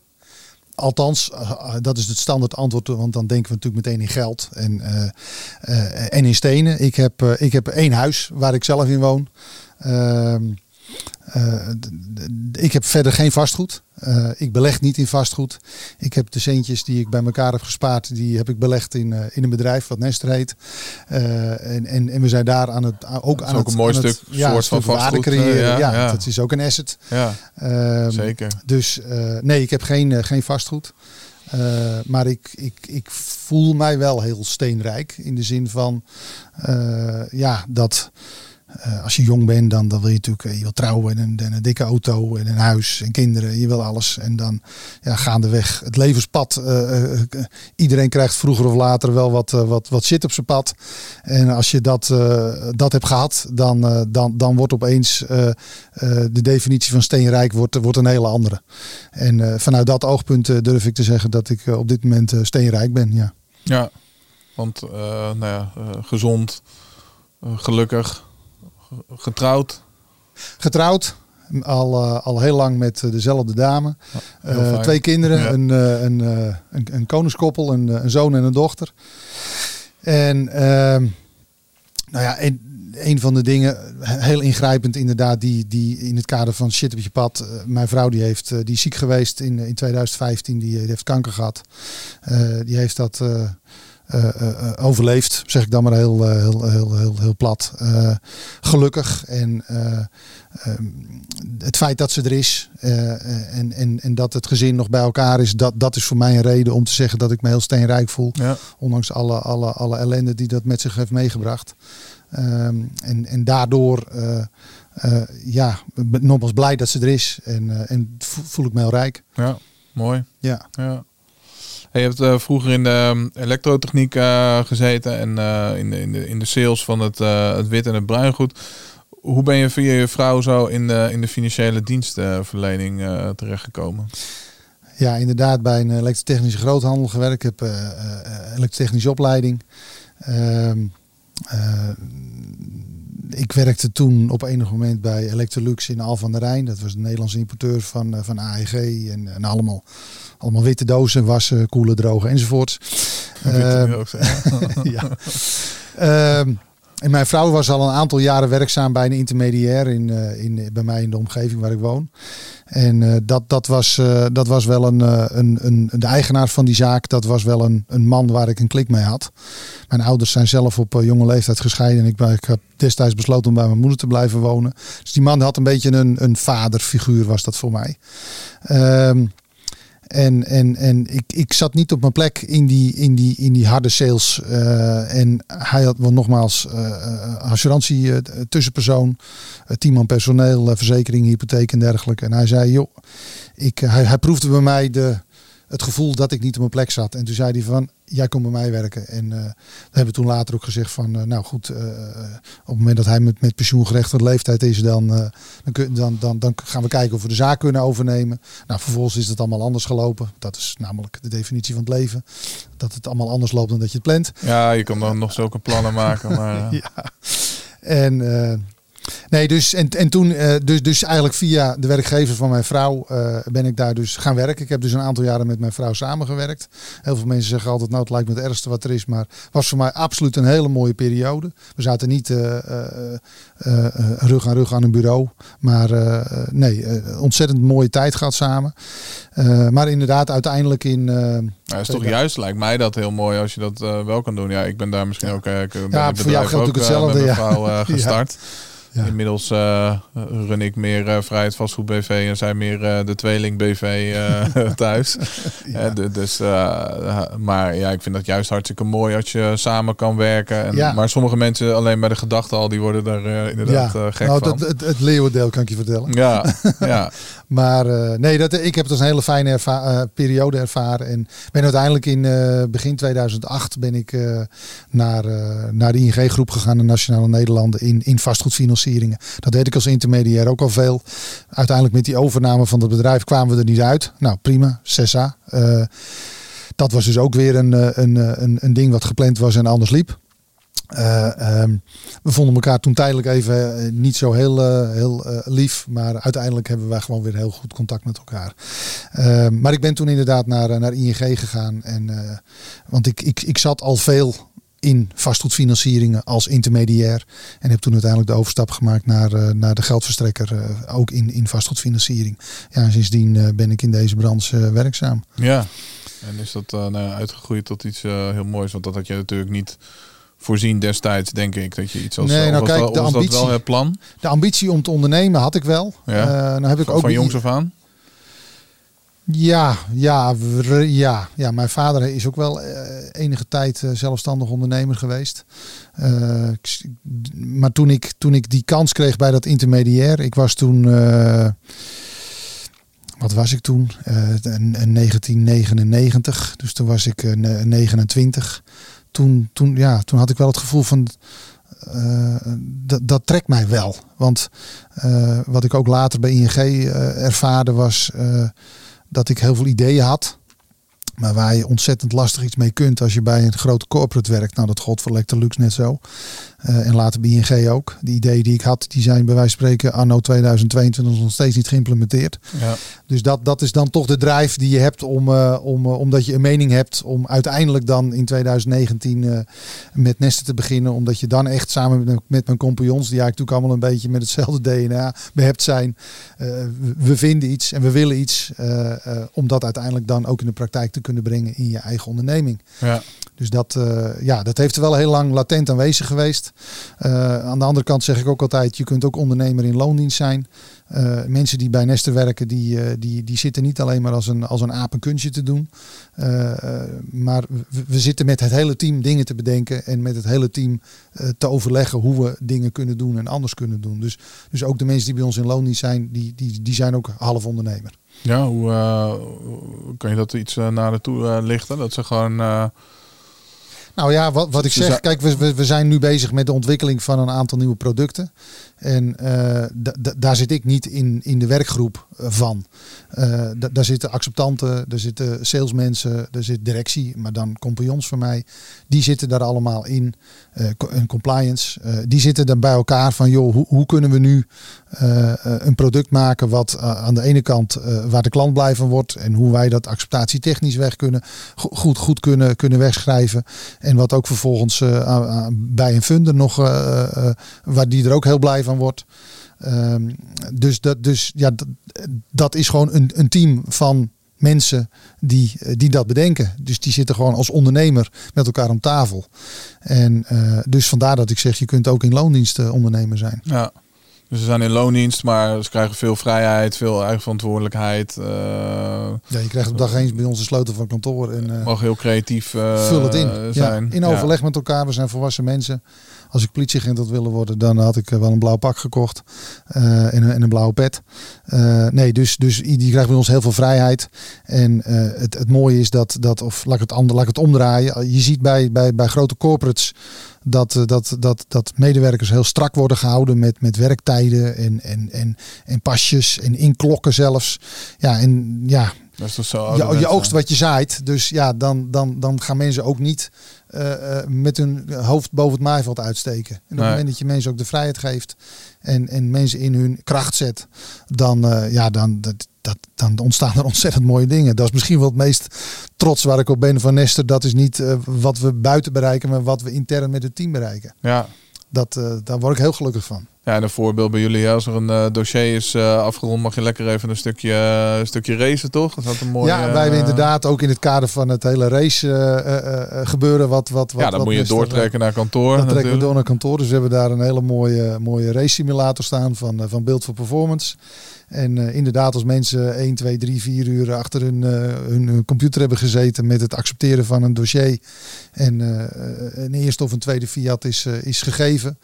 Althans, eh, eh, dat is het standaard antwoord, want dan denken we natuurlijk meteen in geld en, eh, en in stenen. Ik heb, ik heb één huis waar ik zelf in woon. Eh, ik heb verder geen vastgoed. Eh, ik beleg niet in vastgoed. Ik heb de centjes die ik bij elkaar heb gespaard, die heb ik belegd in, eh, in een bedrijf wat Nester heet. En, en, en we zijn daar aan het ook is aan ook het, een mooi het- stuk ja, soort van vastgoed, creëren. ja, ja, ja. dat is ook een asset. Ja, Ehm, zeker. dus nee, ik heb geen, geen vastgoed. Maar ik, ik, ik voel mij wel heel steenrijk. In de zin van, ja, dat eh, als je jong bent, dan, dan wil je natuurlijk eh, je wil trouwen en een, en een dikke auto en een huis en kinderen. Je wil alles. En dan ja, gaandeweg het levenspad. eh, iedereen krijgt vroeger of later wel wat, wat, wat shit op zijn pad. En als je dat, dat hebt gehad, dan, dan, dan wordt opeens de definitie van steenrijk wordt, wordt een hele andere. En vanuit dat oogpunt durf ik te zeggen dat ik op dit moment steenrijk ben. Ja. Ja, want nou ja, gezond, gelukkig, ge- getrouwd. Getrouwd. Al, eh, al heel lang met eh, dezelfde dame. Eh, twee kinderen, Ja. een, een, een, een koningskoppel, een, een zoon en een dochter. En ehm, nou ja, een, een van de dingen, heel ingrijpend inderdaad, die, die in het kader van shit op je pad. mijn vrouw die, heeft, die is ziek geweest in, in 2015, die, die heeft kanker gehad. Eh, die heeft dat overleefd, zeg ik dan maar heel, eh, heel, heel, heel, heel plat. Eh, gelukkig. En eh, ehm, het feit dat ze er is eh, en, en, en dat het gezin nog bij elkaar is, dat, dat is voor mij een reden om te zeggen dat ik me heel steenrijk voel. Ondanks alle, alle, alle ellende die dat met zich heeft meegebracht. Ehm, en, en daardoor, eh, eh, ja, nogmaals blij dat ze er is. En, eh, en vo- voel ik me heel rijk. ja, mooi. Ja. Ja. Je hebt eh, vroeger in de um, elektrotechniek eh, gezeten en eh, in, de, in, de, in de sales van het, het wit en het bruingoed. Hoe ben je via je vrouw zo in de, in de financiële dienstverlening terechtgekomen? Ja, inderdaad bij een elektrotechnische groothandel gewerkt. Ik heb elektrotechnische opleiding. Ehm, eh, ik werkte toen op enig moment bij Electrolux in Al van der Rijn. Dat was de Nederlandse importeur van, van AEG. En allemaal, allemaal witte dozen, wassen, koelen, drogen je Ehm, ja. Ehm, en mijn vrouw was al een aantal jaren werkzaam bij een intermediair in, eh, in, bij mij in de omgeving waar ik woon. En eh, dat, dat, was, eh, dat was wel een, een, een, de eigenaar van die zaak, dat was wel een, een man waar ik een klik mee had. Mijn ouders zijn zelf op jonge leeftijd gescheiden en ik, ik heb destijds besloten om bij mijn moeder te blijven wonen. Dus die man had een beetje een, een vaderfiguur was dat voor mij. Ehm, en, en, en ik, ik zat niet op mijn plek in die, in die, in die harde sales. eh, en hij had wel nogmaals eh, assurantie eh, tussenpersoon, eh, tien man personeel, verzekering, hypotheek en dergelijke. En hij zei, joh, ik, hij, hij proefde bij mij de, het gevoel dat ik niet op mijn plek zat. En toen zei hij van, jij komt bij mij werken. En eh, we hebben toen later ook gezegd van, eh, nou goed, eh, op het moment dat hij met, met pensioengerechtigde leeftijd is, dan, dan, dan, dan, dan gaan we kijken of we de zaak kunnen overnemen. Nou, vervolgens is het allemaal anders gelopen. Dat is namelijk de definitie van het leven. Dat het allemaal anders loopt dan dat je het plant. Ja, je kan dan nog zulke plannen maken. Maar, Ja. En nee, dus en, en toen, eh, dus, dus eigenlijk via de werkgever van mijn vrouw eh, ben ik daar dus gaan werken. Ik heb dus een aantal jaren met mijn vrouw samengewerkt. Heel veel mensen zeggen altijd, nou het lijkt me het ergste wat er is, maar het was voor mij absoluut een hele mooie periode. We zaten niet eh, rug aan rug aan een bureau, maar nee, ontzettend mooie tijd gehad samen. Maar inderdaad, uiteindelijk in. Nou, is toch Ja. juist, lijkt mij dat heel mooi als je dat wel kan doen. Ja, ik ben daar misschien ook, Ja, voor jou geldt ook hetzelfde, ja. eh, Ja. Ja. Inmiddels eh, run ik meer eh, Vrijheid Vastgoed BV en zij meer eh, de Tweeling BV thuis. Ja. Dus, maar ja, ik vind dat juist hartstikke mooi als je samen kan werken. En, Ja. Maar sommige mensen alleen bij de gedachte al, die worden daar inderdaad gek nou, van. dat, het, het leeuwendeel kan ik je vertellen. Ja, ja. Maar eh, nee, dat, ik heb het als een hele fijne eh, periode ervaren. En ben uiteindelijk in eh, begin 2008 ben ik naar, naar de ING-groep gegaan, de Nationale Nederlanden, in, in vastgoedfinancieringen. Dat deed ik als intermediair ook al veel. Uiteindelijk met die overname van het bedrijf kwamen we er niet uit. Nou, prima, Cessa. Dat was dus ook weer een, een, een, een ding wat gepland was en anders liep. Eh, ehm, we vonden elkaar toen tijdelijk even eh, niet zo heel, eh, heel lief. Maar uiteindelijk hebben wij gewoon weer heel goed contact met elkaar. Ehm, maar ik ben toen inderdaad naar, naar ING gegaan. En, want ik, ik, ik zat al veel in vastgoedfinancieringen als intermediair. En heb toen uiteindelijk de overstap gemaakt naar, naar de geldverstrekker. ook in, in vastgoedfinanciering. Ja, en sindsdien ben ik in deze branche werkzaam. ja. En is dat nou uitgegroeid tot iets heel moois? Want dat had je natuurlijk niet voorzien destijds, denk ik. Dat je iets als Nee, of nou was kijk, dat, de dat wel het plan De ambitie om te ondernemen had ik wel. Ja. Eh, nou heb ik van, ook van jongs af aan? Ja, ja, ja, ja, mijn vader is ook wel eh, enige tijd eh, zelfstandig ondernemer geweest. Eh, maar toen ik, toen ik die kans kreeg bij dat intermediair, ik was toen, eh, wat was ik toen? Eh, in- in 1999, dus toen was ik eh, ne- 29. Toen, toen, ja, toen had ik wel het gevoel van, eh, dat, trekt mij wel. Want eh, wat ik ook later bij ING eh, ervaarde was dat ik heel veel ideeën had. Maar waar je ontzettend lastig iets mee kunt als je bij een grote corporate werkt. Nou, dat gold voor net zo. Eh, en later bij ING ook. Die ideeën die ik had, die zijn bij wijze van spreken anno 2022 nog steeds niet geïmplementeerd. Ja. Dus dat, dat is dan toch de drive die je hebt om, eh, om, eh, omdat je een mening hebt om uiteindelijk dan in 2019 eh, met Nesten te beginnen. Omdat je dan echt samen met, met mijn compagnons, die eigenlijk allemaal een beetje met hetzelfde DNA behept zijn. we- vinden iets en we willen iets. om dat uiteindelijk dan ook in de praktijk te kunnen brengen in je eigen onderneming. Ja. Dus dat, eh, ja, dat heeft er wel heel lang latent aanwezig geweest. Eh, aan de andere kant zeg ik ook altijd, je kunt ook ondernemer in loondienst zijn. Eh, mensen die bij Nester werken, die, die, die zitten niet alleen maar als een, als een aap een kunstje te doen. Maar we, zitten met het hele team dingen te bedenken en met het hele team te overleggen hoe we dingen kunnen doen en anders kunnen doen. Dus, dus ook de mensen die bij ons in loondienst zijn, die, die, die zijn ook half ondernemer. Ja, hoe kan je dat iets naar toe eh, lichten? Dat ze gewoon. Nou ja, wat, wat ik Ze zeg, zijn- kijk, we, we, we zijn nu bezig met de ontwikkeling van een aantal nieuwe producten. En eh, da- da- daar zit ik niet in, in de werkgroep eh, van. Eh, da- daar zitten acceptanten, er zitten salesmensen, er zit directie, maar dan compagnons van mij. Die zitten daar allemaal in. en compliance. die zitten dan bij elkaar van, joh, hoe, kunnen we nu een product maken wat aan de ene kant waar de klant blij van wordt en hoe wij dat acceptatietechnisch weg kunnen, go- goed, goed kunnen, kunnen wegschrijven. En wat ook vervolgens bij een funder nog, waar die er ook heel blij van wordt. Ehm, dus dat, dus ja, dat, dat is gewoon een, een team van mensen die, eh, die dat bedenken. Dus die zitten gewoon als ondernemer met elkaar om tafel. En eh, dus vandaar dat ik zeg, je kunt ook in loondienst eh, ondernemer zijn. ja. Dus ze zijn in loondienst, maar ze krijgen veel vrijheid, veel eigen verantwoordelijkheid. Ja, je krijgt op dag eens bij ons de sleutel van kantoor. En, eh, mogen heel creatief Vul het in. Ja, zijn. in overleg met elkaar. We zijn volwassen mensen. Als ik politieagent had willen worden, dan had ik eh, wel een blauw pak gekocht. eh, en, een, en een blauwe pet. Eh, nee, dus, dus die krijgt bij ons heel veel vrijheid. En het, het mooie is dat, dat of laat ik het, ander, laat ik het omdraaien. Je ziet bij, bij, bij grote corporates dat, dat, dat, dat medewerkers heel strak worden gehouden met, met werktijden en, en, en, en pasjes en inklokken zelfs. Ja, en ja, Dat is toch zo je, je oogst wat je zaait. Dus ja, dan, dan, dan gaan mensen ook niet eh, eh, met hun hoofd boven het maaiveld uitsteken. En op Nee. het moment dat je mensen ook de vrijheid geeft en, en mensen in hun kracht zet, dan, eh, ja, dan, dat, dat, dan ontstaan er ontzettend mooie dingen. Dat is misschien wel het meest trots waar ik op ben van Nester. Dat is niet wat we buiten bereiken, maar wat we intern met het team bereiken. Ja, Dat, eh, daar word ik heel gelukkig van. Ja, en een voorbeeld bij jullie, als er een uh, dossier is uh, afgerond, mag je lekker even een stukje, een stukje racen, toch? Dat een mooie, ja, wij hebben inderdaad ook in het kader van het hele race gebeuren wat, wat, wat... Ja, dan wat moet je doortrekken naar kantoor. Dan trekken we door naar kantoor. Dus we hebben daar een hele mooie, mooie race simulator staan van, van Beeld voor Performance. En uh, inderdaad, als mensen 1, 2, 3, 4 uur achter hun, uh, hun computer hebben gezeten met het accepteren van een dossier. En uh, een eerste of een tweede fiat is, is gegeven.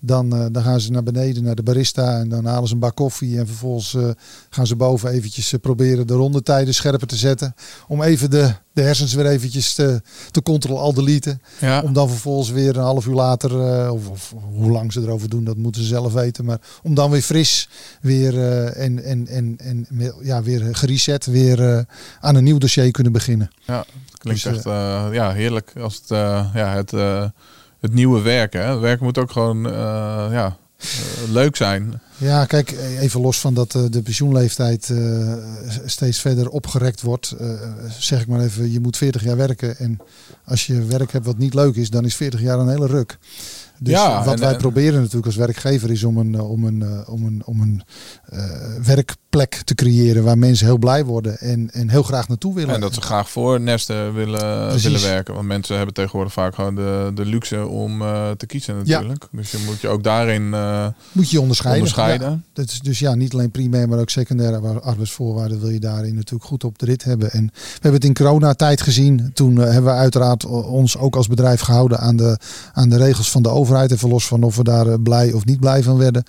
Dan, uh, dan gaan ze naar beneden naar de barista en dan halen ze een bak koffie. En vervolgens uh, gaan ze boven eventjes uh, proberen de rondetijden scherper te zetten. Om even de, de hersens weer eventjes te, te control-al-deleten. Ja. Om dan vervolgens weer een half uur later, of, of, hoe lang ze erover doen, dat moeten ze zelf weten. Maar om dan weer fris weer, en, en, en, en ja, weer gereset, weer aan een nieuw dossier kunnen beginnen. Ja, klinkt dus, echt ja, heerlijk als het, ja, het het nieuwe werken. Hè? Werk moet ook gewoon uh, ja, uh, leuk zijn. Ja, kijk, even los van dat uh, de pensioenleeftijd steeds verder opgerekt wordt. zeg ik maar even, je moet 40 jaar werken. En als je werk hebt wat niet leuk is, dan is 40 jaar een hele ruk. Dus ja, wat en, wij en- proberen natuurlijk als werkgever is om een, eh, om een, eh, om een, om een eh, werkplek te creëren waar mensen heel blij worden en, en heel graag naartoe willen. En dat ze graag voor nesten willen, Precies. willen werken. Want mensen hebben tegenwoordig vaak gewoon de, de luxe om eh, te kiezen natuurlijk. Dus je moet je ook daarin eh, Moet je onderscheiden. onderscheiden. Ja, dat is dus ja, niet alleen primair, maar ook secundaire waar- arbeidsvoorwaarden wil je daarin natuurlijk goed op de rit hebben. En we hebben het in coronatijd gezien. Toen eh, hebben we uiteraard ons ook als bedrijf gehouden aan de, aan de regels van de overheid. Even los van of we daar eh, blij of niet blij van werden.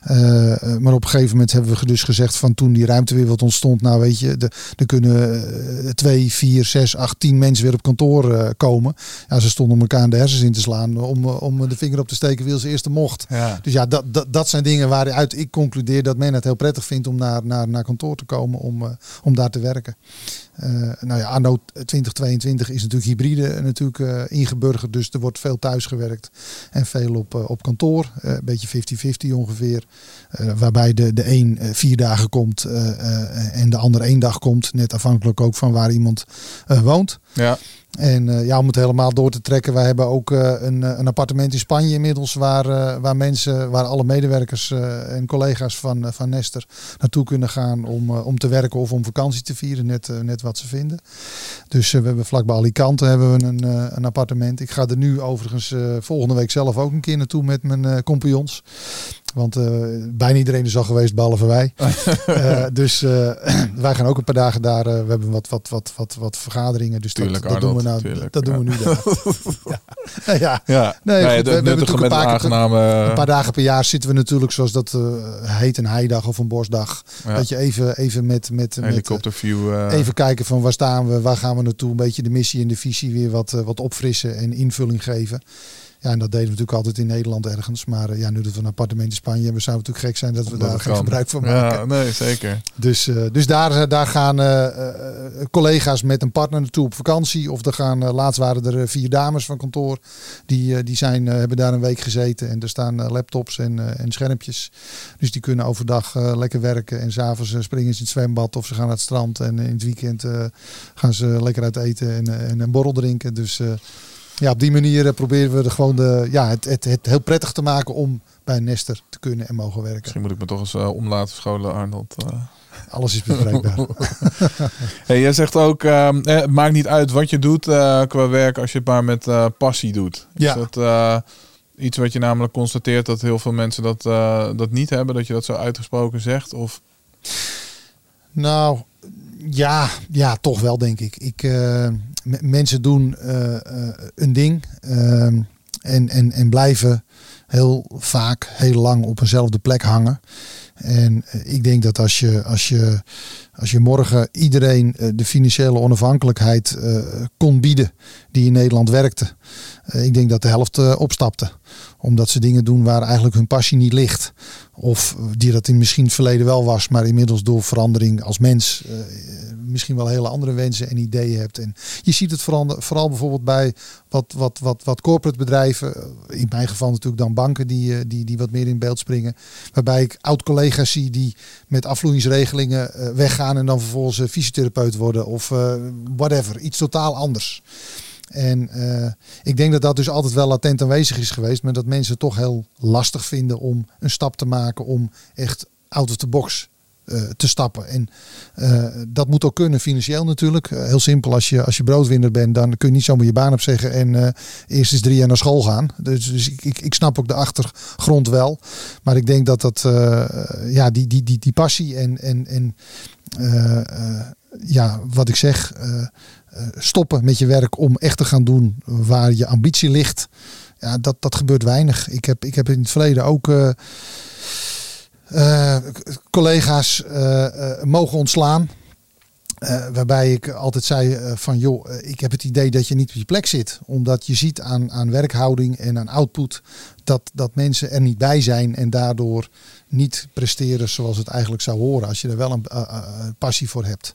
Eh, eh, maar op een gegeven moment hebben we dus gezegd van toen die ruimte weer wat ontstond. Nou weet je, de, er kunnen eh, twee, vier, zes, acht, tien mensen weer op kantoor eh, komen. Ja, ze stonden elkaar aan de hersens in te slaan om, eh, om de vinger op te steken wie als eerste mocht. Ja. Dus ja, dat, dat, dat zijn dingen waaruit ik concludeer dat men het heel prettig vindt om naar, naar, naar kantoor te komen om, om daar te werken. Eh, nou ja, anno 2022 is natuurlijk hybride natuurlijk eh, ingeburgerd, dus er wordt veel thuis gewerkt en veel op, eh, op kantoor. Eh, een beetje 50-50 ongeveer. Eh, waarbij de, de een eh, vier dagen komt eh, eh, en de ander één dag komt. Net afhankelijk ook van waar iemand eh, woont. Ja. En eh, ja, om het helemaal door te trekken, wij hebben ook eh, een, eh, een appartement in Spanje inmiddels waar, waar mensen, waar alle medewerkers en collega's van, van Nester naartoe kunnen gaan om, om te werken of om vakantie te vieren, net, net wat ze vinden. Dus we hebben vlakbij Alicante hebben we een, een appartement. Ik ga er nu overigens volgende week zelf ook een keer naartoe met mijn compagnons. Want eh, bijna iedereen is al geweest, behalve wij. Eh, dus eh, wij gaan ook een paar dagen daar. we hebben wat, wat, wat, wat, wat vergaderingen. Dus dat, Tuurlijk, dat doen we nou. tuurlijk, dat doen we nu daar. ja. ja. Ja, Nee, goed, we- hebben natuurlijk een paar- aangename... Een paar dagen per jaar zitten we natuurlijk, zoals dat heet, een heidag of een bosdag. ja, Dat je even, even met, met, met helikopterview. Even kijken van waar staan we, waar gaan we naartoe. Een beetje de missie en de visie weer wat, wat opfrissen en invulling geven. Ja, en dat deden we natuurlijk altijd in Nederland ergens. Maar eh, ja, nu dat we een appartement in Spanje hebben, zou het natuurlijk gek zijn dat we dat daar geen kan. gebruik van maken. Ja, nee, zeker. Dus, eh, dus daar, eh, daar gaan collega's met een partner naartoe op vakantie. Of er gaan, laatst waren er vier dames van kantoor. Die, die zijn, hebben daar een week gezeten. En er staan laptops en, en schermpjes. Dus die kunnen overdag lekker werken. En s'avonds springen ze in het zwembad of ze gaan naar het strand. En in het weekend gaan ze lekker uit eten en, en een borrel drinken. Dus ja, op die manier eh, proberen we er gewoon de, ja, het, het, het heel prettig te maken om bij nester te kunnen en mogen werken. Misschien moet ik me toch eens eh, om laten scholen, Arnold. eh. Alles is bespreekbaar. Hey, jij zegt ook, ehm, eh, het maakt niet uit wat je doet qua werk als je het maar met passie doet. Ja. Is dat iets wat je namelijk constateert dat heel veel mensen dat, dat niet hebben? Dat je dat zo uitgesproken zegt? Of Nou, ja, ja, toch wel denk ik. ik mensen doen eh, eh, een ding ehm, en, en, en blijven heel vaak heel lang op eenzelfde plek hangen. En eh, ik denk dat als je, als je, als je morgen iedereen de financiële onafhankelijkheid kon bieden die in Nederland werkte, ik denk dat de helft opstapte. Omdat ze dingen doen waar eigenlijk hun passie niet ligt. Of die dat in misschien het verleden wel was, maar inmiddels door verandering als mens eh, misschien wel hele andere wensen en ideeën hebt. En je ziet het vooral, vooral bijvoorbeeld bij wat, wat, wat, wat corporate bedrijven, eh, in mijn geval natuurlijk dan banken die, eh, die, die wat meer in beeld springen. Waarbij ik oud-collega's zie die met afvloeingsregelingen weggaan en dan vervolgens fysiotherapeut worden of whatever, iets totaal anders. En eh, ik denk dat dat dus altijd wel latent aanwezig is geweest. Maar dat mensen het toch heel lastig vinden om een stap te maken om echt out of the box eh, te stappen. En eh, dat moet ook kunnen financieel natuurlijk. Heel simpel, als je, als je broodwinner bent, dan kun je niet zomaar je baan opzeggen en eerst eens drie jaar naar school gaan. Dus, dus ik, ik, ik, snap ook de achtergrond wel. Maar ik denk dat dat, ja, die, die, die, die passie en, en, en ja, wat ik zeg, stoppen met je werk om echt te gaan doen waar je ambitie ligt. Ja, dat, dat gebeurt weinig. Ik heb, ik heb in het verleden ook uh, collega's uh, mogen ontslaan. waarbij ik altijd zei van joh, ik heb het idee dat je niet op je plek zit. Omdat je ziet aan, aan werkhouding en aan output dat, dat mensen er niet bij zijn en daardoor niet presteren zoals het eigenlijk zou horen. Als je er wel een passie voor hebt.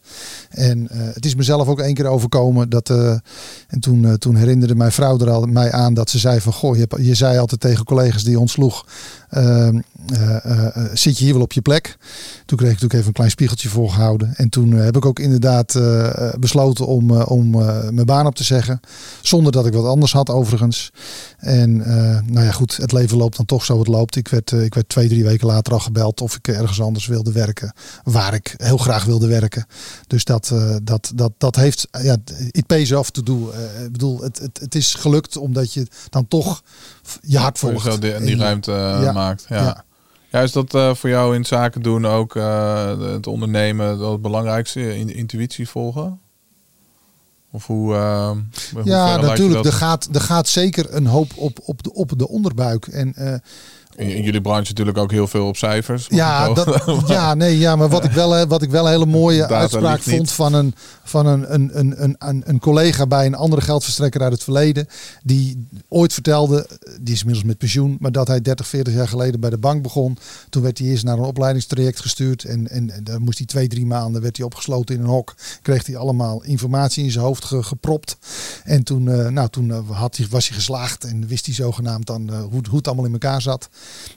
En het is mezelf ook één keer overkomen dat. en toen, toen herinnerde mijn vrouw er al mij aan dat ze zei van goh, je, je zei altijd tegen collega's die ontsloeg. Ehm, eh, eh, eh, zit je hier wel op je plek? Toen kreeg ik natuurlijk even een klein spiegeltje voorgehouden. En toen heb ik ook inderdaad besloten om, om mijn baan op te zeggen. Zonder dat ik wat anders had overigens. En nou ja, goed, het leven loopt dan toch zo het loopt. Ik werd, ik werd twee, drie weken later al gebeld of ik ergens anders wilde werken. Waar ik heel graag wilde werken. Dus dat, dat, dat, dat heeft, ja, it pays off to do. ik bedoel, het, het, het is gelukt omdat je dan toch je hart volgt. Die, die ruimte ja. maakt. Ja. ja. is dat uh, voor jou in zaken doen ook uh, het ondernemen het belangrijkste, in, intuïtie volgen? Of hoe, uh, hoe ja, natuurlijk. Er gaat, er gaat zeker een hoop op, op, de, op de onderbuik. En in, jullie branche natuurlijk ook heel veel op cijfers. Ja, dat, ja, nee, ja, maar wat ik wel, wat ik wel een hele mooie uitspraak vond van, een, van een, een, een, een, een collega bij een andere geldverstrekker uit het verleden. Die ooit vertelde, die is inmiddels met pensioen, maar dat hij 30, 40 jaar geleden bij de bank begon. Toen werd hij eerst naar een opleidingstraject gestuurd. En, en, en daar moest hij twee, drie maanden werd hij opgesloten in een hok. Kreeg hij allemaal informatie in zijn hoofd gepropt. En toen, uh, nou, toen uh, had hij, was hij geslaagd en wist hij zogenaamd dan uh, hoe, hoe het allemaal in elkaar zat.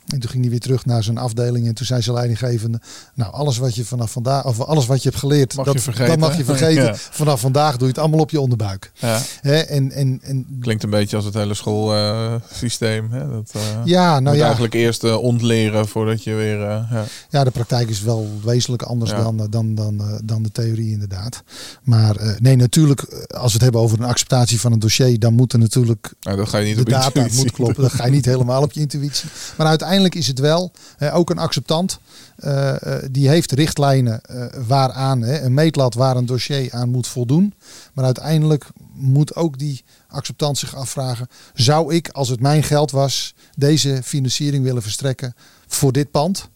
En toen ging hij weer terug naar zijn afdeling. En toen zei zijn leidinggevende: Nou, alles wat je vanaf vandaag, of alles wat je hebt geleerd, mag dat, je vergeten. dat mag je vergeten. Vanaf vandaag doe je het allemaal op je onderbuik. Ja. en, en, en, Klinkt een beetje als het hele schoolsysteem. Uh, dat uh, ja, nou ja. eigenlijk eerst uh, ontleren voordat je weer. ja. ja, de praktijk is wel wezenlijk anders dan, dan, dan, dan de theorie, inderdaad. Maar nee, natuurlijk, als we het hebben over een acceptatie van een dossier, dan moet er natuurlijk. Nou, dat ga je niet de op data moet kloppen. Dat ga je niet helemaal op je intuïtie. Maar uiteindelijk is het wel ook een acceptant. Uh, die heeft richtlijnen uh, waaraan, een meetlat waar een dossier aan moet voldoen. Maar uiteindelijk moet ook die acceptant zich afvragen: zou ik, als het mijn geld was, deze financiering willen verstrekken voor dit pand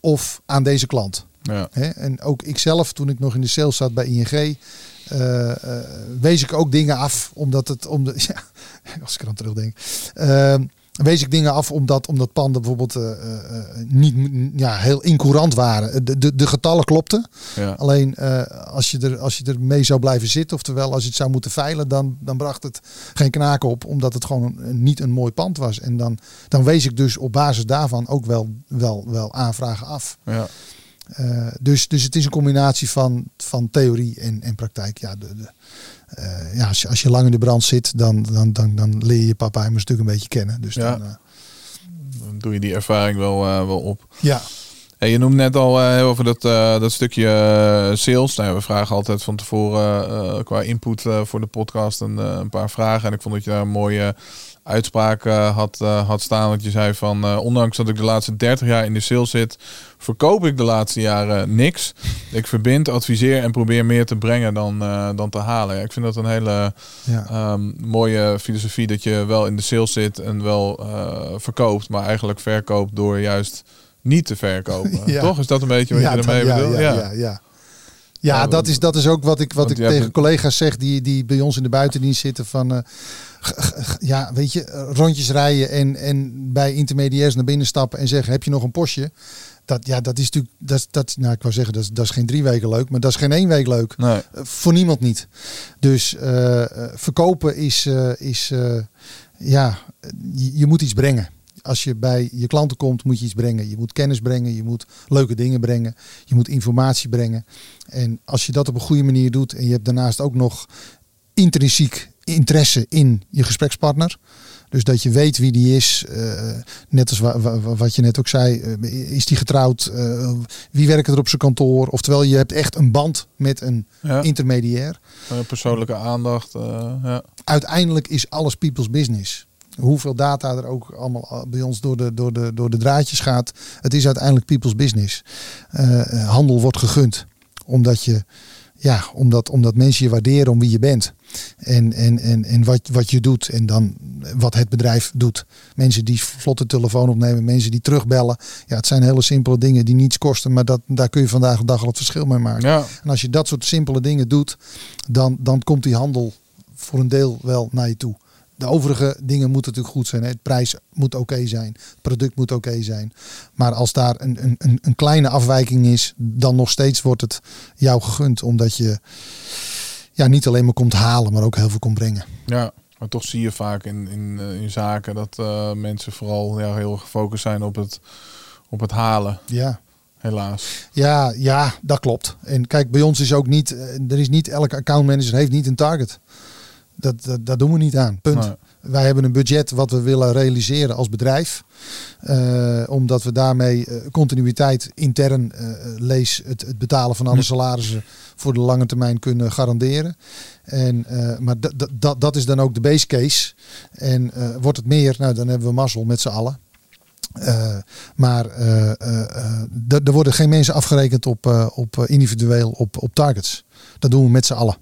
of aan deze klant? Ja. en ook ikzelf, toen ik nog in de sales zat bij ING, wees ik ook dingen af, omdat het om de. Ja, als ik er aan terugdenk wees ik dingen af omdat, omdat panden bijvoorbeeld uh, uh, niet ja, heel incourant waren. De, de, de getallen klopten. Ja. Alleen uh, als, je er, als je er mee zou blijven zitten, oftewel als je het zou moeten veilen, dan, dan bracht het geen knaken op, omdat het gewoon niet een mooi pand was. En dan, dan wees ik dus op basis daarvan ook wel, wel, wel aanvragen af. Ja. dus, dus het is een combinatie van, van theorie en, en praktijk. Ja, de, de uh, ja, als je, als je lang in de brand zit, dan, dan, dan, dan leer je papa een stuk een beetje kennen. Dus ja. dan, uh, dan doe je die ervaring wel, uh, wel op. Ja. Hey, je noemt net al heel over dat, dat stukje sales. Nou, we vragen altijd van tevoren qua input voor de podcast een, een paar vragen. En ik vond dat je daar een mooie uitspraak had, had staan. Want je zei van, ondanks dat ik de laatste 30 jaar in de sales zit, verkoop ik de laatste jaren niks. Ik verbind, adviseer en probeer meer te brengen dan, dan te halen. Ja, ik vind dat een hele ja. um, mooie filosofie dat je wel in de sales zit en wel verkoopt, maar eigenlijk verkoopt door juist niet te verkopen. ja. Toch? Is dat een beetje wat je ermee bedoelt? Ja, ja, ja. Ja, dat is, dat is ook wat ik, wat ik tegen hebt... collega's zeg die, die bij ons in de buitendienst zitten van... Uh, ja, weet je, rondjes rijden en, en bij intermediairs naar binnen stappen en zeggen: heb je nog een postje? Dat, ja, dat is natuurlijk, dat, dat, nou, ik wou zeggen, dat is, dat is geen drie weken leuk, maar dat is geen één week leuk. Nee. Uh, voor niemand niet. Dus uh, verkopen is, is ja, je, je, moet iets brengen. Als je bij je klanten komt, moet je iets brengen. Je moet kennis brengen, je moet leuke dingen brengen, je moet informatie brengen. En als je dat op een goede manier doet en je hebt daarnaast ook nog intrinsiek interesse in je gesprekspartner. Dus dat je weet wie die is. eh, net als wa- wa- wa- wat je net ook zei. eh, is die getrouwd? Eh, wie werkt er op zijn kantoor? Oftewel, je hebt echt een band met een Ja. intermediair. Persoonlijke aandacht. ja. Uiteindelijk is alles people's business. Hoeveel data er ook allemaal eh, bij ons door de, door de, door de draadjes gaat. Het is uiteindelijk people's business. Eh, eh, handel wordt gegund. Omdat je ja, omdat, omdat mensen je waarderen om wie je bent. En, en, en, en wat, wat je doet. En dan wat het bedrijf doet. Mensen die vlotte telefoon opnemen. Mensen die terugbellen. Ja, het zijn hele simpele dingen die niets kosten. Maar dat, daar kun je vandaag de dag al het verschil mee maken. ja. En als je dat soort simpele dingen doet. Dan, dan komt die handel voor een deel wel naar je toe. De overige dingen moeten natuurlijk goed zijn. Hè. Het prijs moet oké zijn. Het product moet oké zijn. Maar als daar een, een, een, een kleine afwijking is, dan nog steeds wordt het jou gegund. Omdat je ja, niet alleen maar komt halen, maar ook heel veel komt brengen. Ja, maar toch zie je vaak in, in, eh, in zaken dat eh, mensen vooral ja, heel gefocust zijn op het, op het halen, Ja. helaas. Ja, ja, dat klopt. En kijk, bij ons is ook niet, eh, er is niet elke accountmanager heeft niet een target. Dat, dat, dat doen we niet aan. Punt. Nee. Wij hebben een budget wat we willen realiseren als bedrijf. Eh, omdat we daarmee eh, continuïteit intern eh, lees het, het betalen van alle salarissen voor de lange termijn kunnen garanderen. En, maar dat- dat- dat dat is dan ook de base case. En wordt het meer, nou, dan hebben we mazzel met z'n allen. Maar eh, er worden geen mensen afgerekend op, op individueel op, op targets. Dat doen we met z'n allen.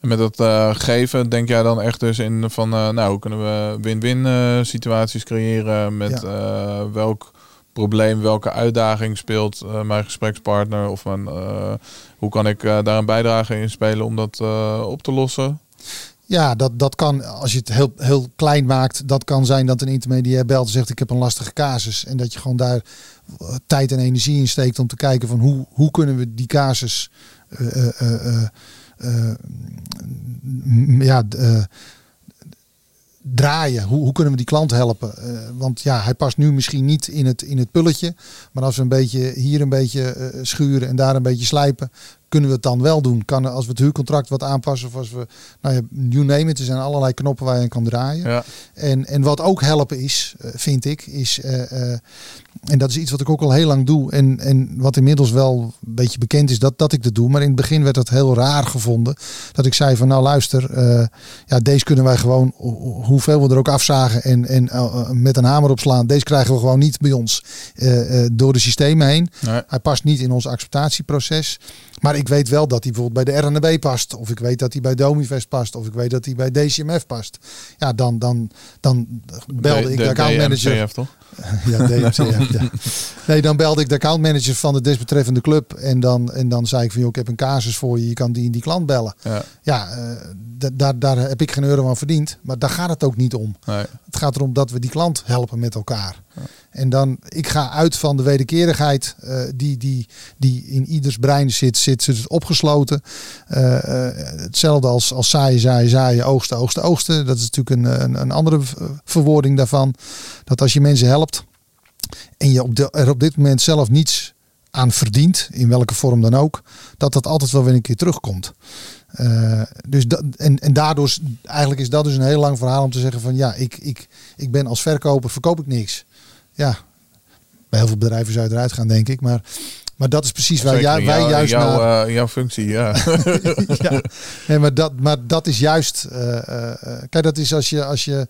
En met dat eh, geven denk jij dan echt dus in van, eh, nou, hoe kunnen we win-win eh, situaties creëren met welk probleem, welke uitdaging speelt mijn gesprekspartner of mijn, hoe kan ik daar een bijdrage in spelen om dat op te lossen? Ja, dat, dat kan, als je het heel, heel klein maakt, dat kan zijn dat een intermediair belt en zegt ik heb een lastige casus. En dat je gewoon daar tijd en energie in steekt om te kijken van hoe, hoe kunnen we die casus m- ja, d- eh, draaien. Hoe, hoe kunnen we die klant helpen? Eh, want ja, hij past nu misschien niet in het, in het pulletje. Maar als we een beetje hier een beetje eh, schuren en daar een beetje slijpen, kunnen we het dan wel doen? Kan als we het huurcontract wat aanpassen of als we, nou ja, you name it, er zijn allerlei knoppen waar je aan kan draaien. Ja, En, en wat ook helpen is, eh, vind ik, is, eh, eh, en dat is iets wat ik ook al heel lang doe en, en wat inmiddels wel een beetje bekend is dat, dat ik dat doe. Maar in het begin werd dat heel raar gevonden. Dat ik zei van nou luister, ja, deze kunnen wij gewoon, ho- ho- hoeveel we er ook afzagen en, en met een hamer opslaan, deze krijgen we gewoon niet bij ons door de systemen heen. nee. Hij past niet in ons acceptatieproces. Maar ik weet wel dat hij bijvoorbeeld bij de RNB past. Of ik weet dat hij bij Domivest past. Of ik weet dat hij bij DCMF past. Ja, dan, dan, dan belde ik de, accountmanager. DMCF, toch? Ja, DMCF. ja. Nee, dan belde ik de accountmanager van de desbetreffende club. En dan, en dan zei ik van, joh, ik heb een casus voor je. Je kan die, die klant bellen. Ja, Ja, eh, da- daar, daar heb ik geen euro aan verdiend. Maar daar gaat het ook niet om. nee. Het gaat erom dat we die klant helpen met elkaar. En dan, ik ga uit van de wederkerigheid eh, die, die, die in ieders brein zit, zit, zit opgesloten. Eh, eh, hetzelfde als, als zaaien, zaaien, zaaien, oogsten, oogsten, oogsten. Dat is natuurlijk een, een, een andere verwoording daarvan. Dat als je mensen helpt en je op de, er op dit moment zelf niets aan verdient, in welke vorm dan ook, dat dat altijd wel weer een keer terugkomt. Dus dat, en, en daardoor, eigenlijk is dat dus een heel lang verhaal om te zeggen van ja, ik, ik, ik ben als verkoper, verkoop ik niks. Ja, bij heel veel bedrijven zou je eruit gaan, denk ik. Maar, maar dat is precies waar jij, wij juist naar... eh, jouw functie, ja. ja. Nee, maar dat, maar dat is juist. eh, eh, kijk, dat is als je, als je.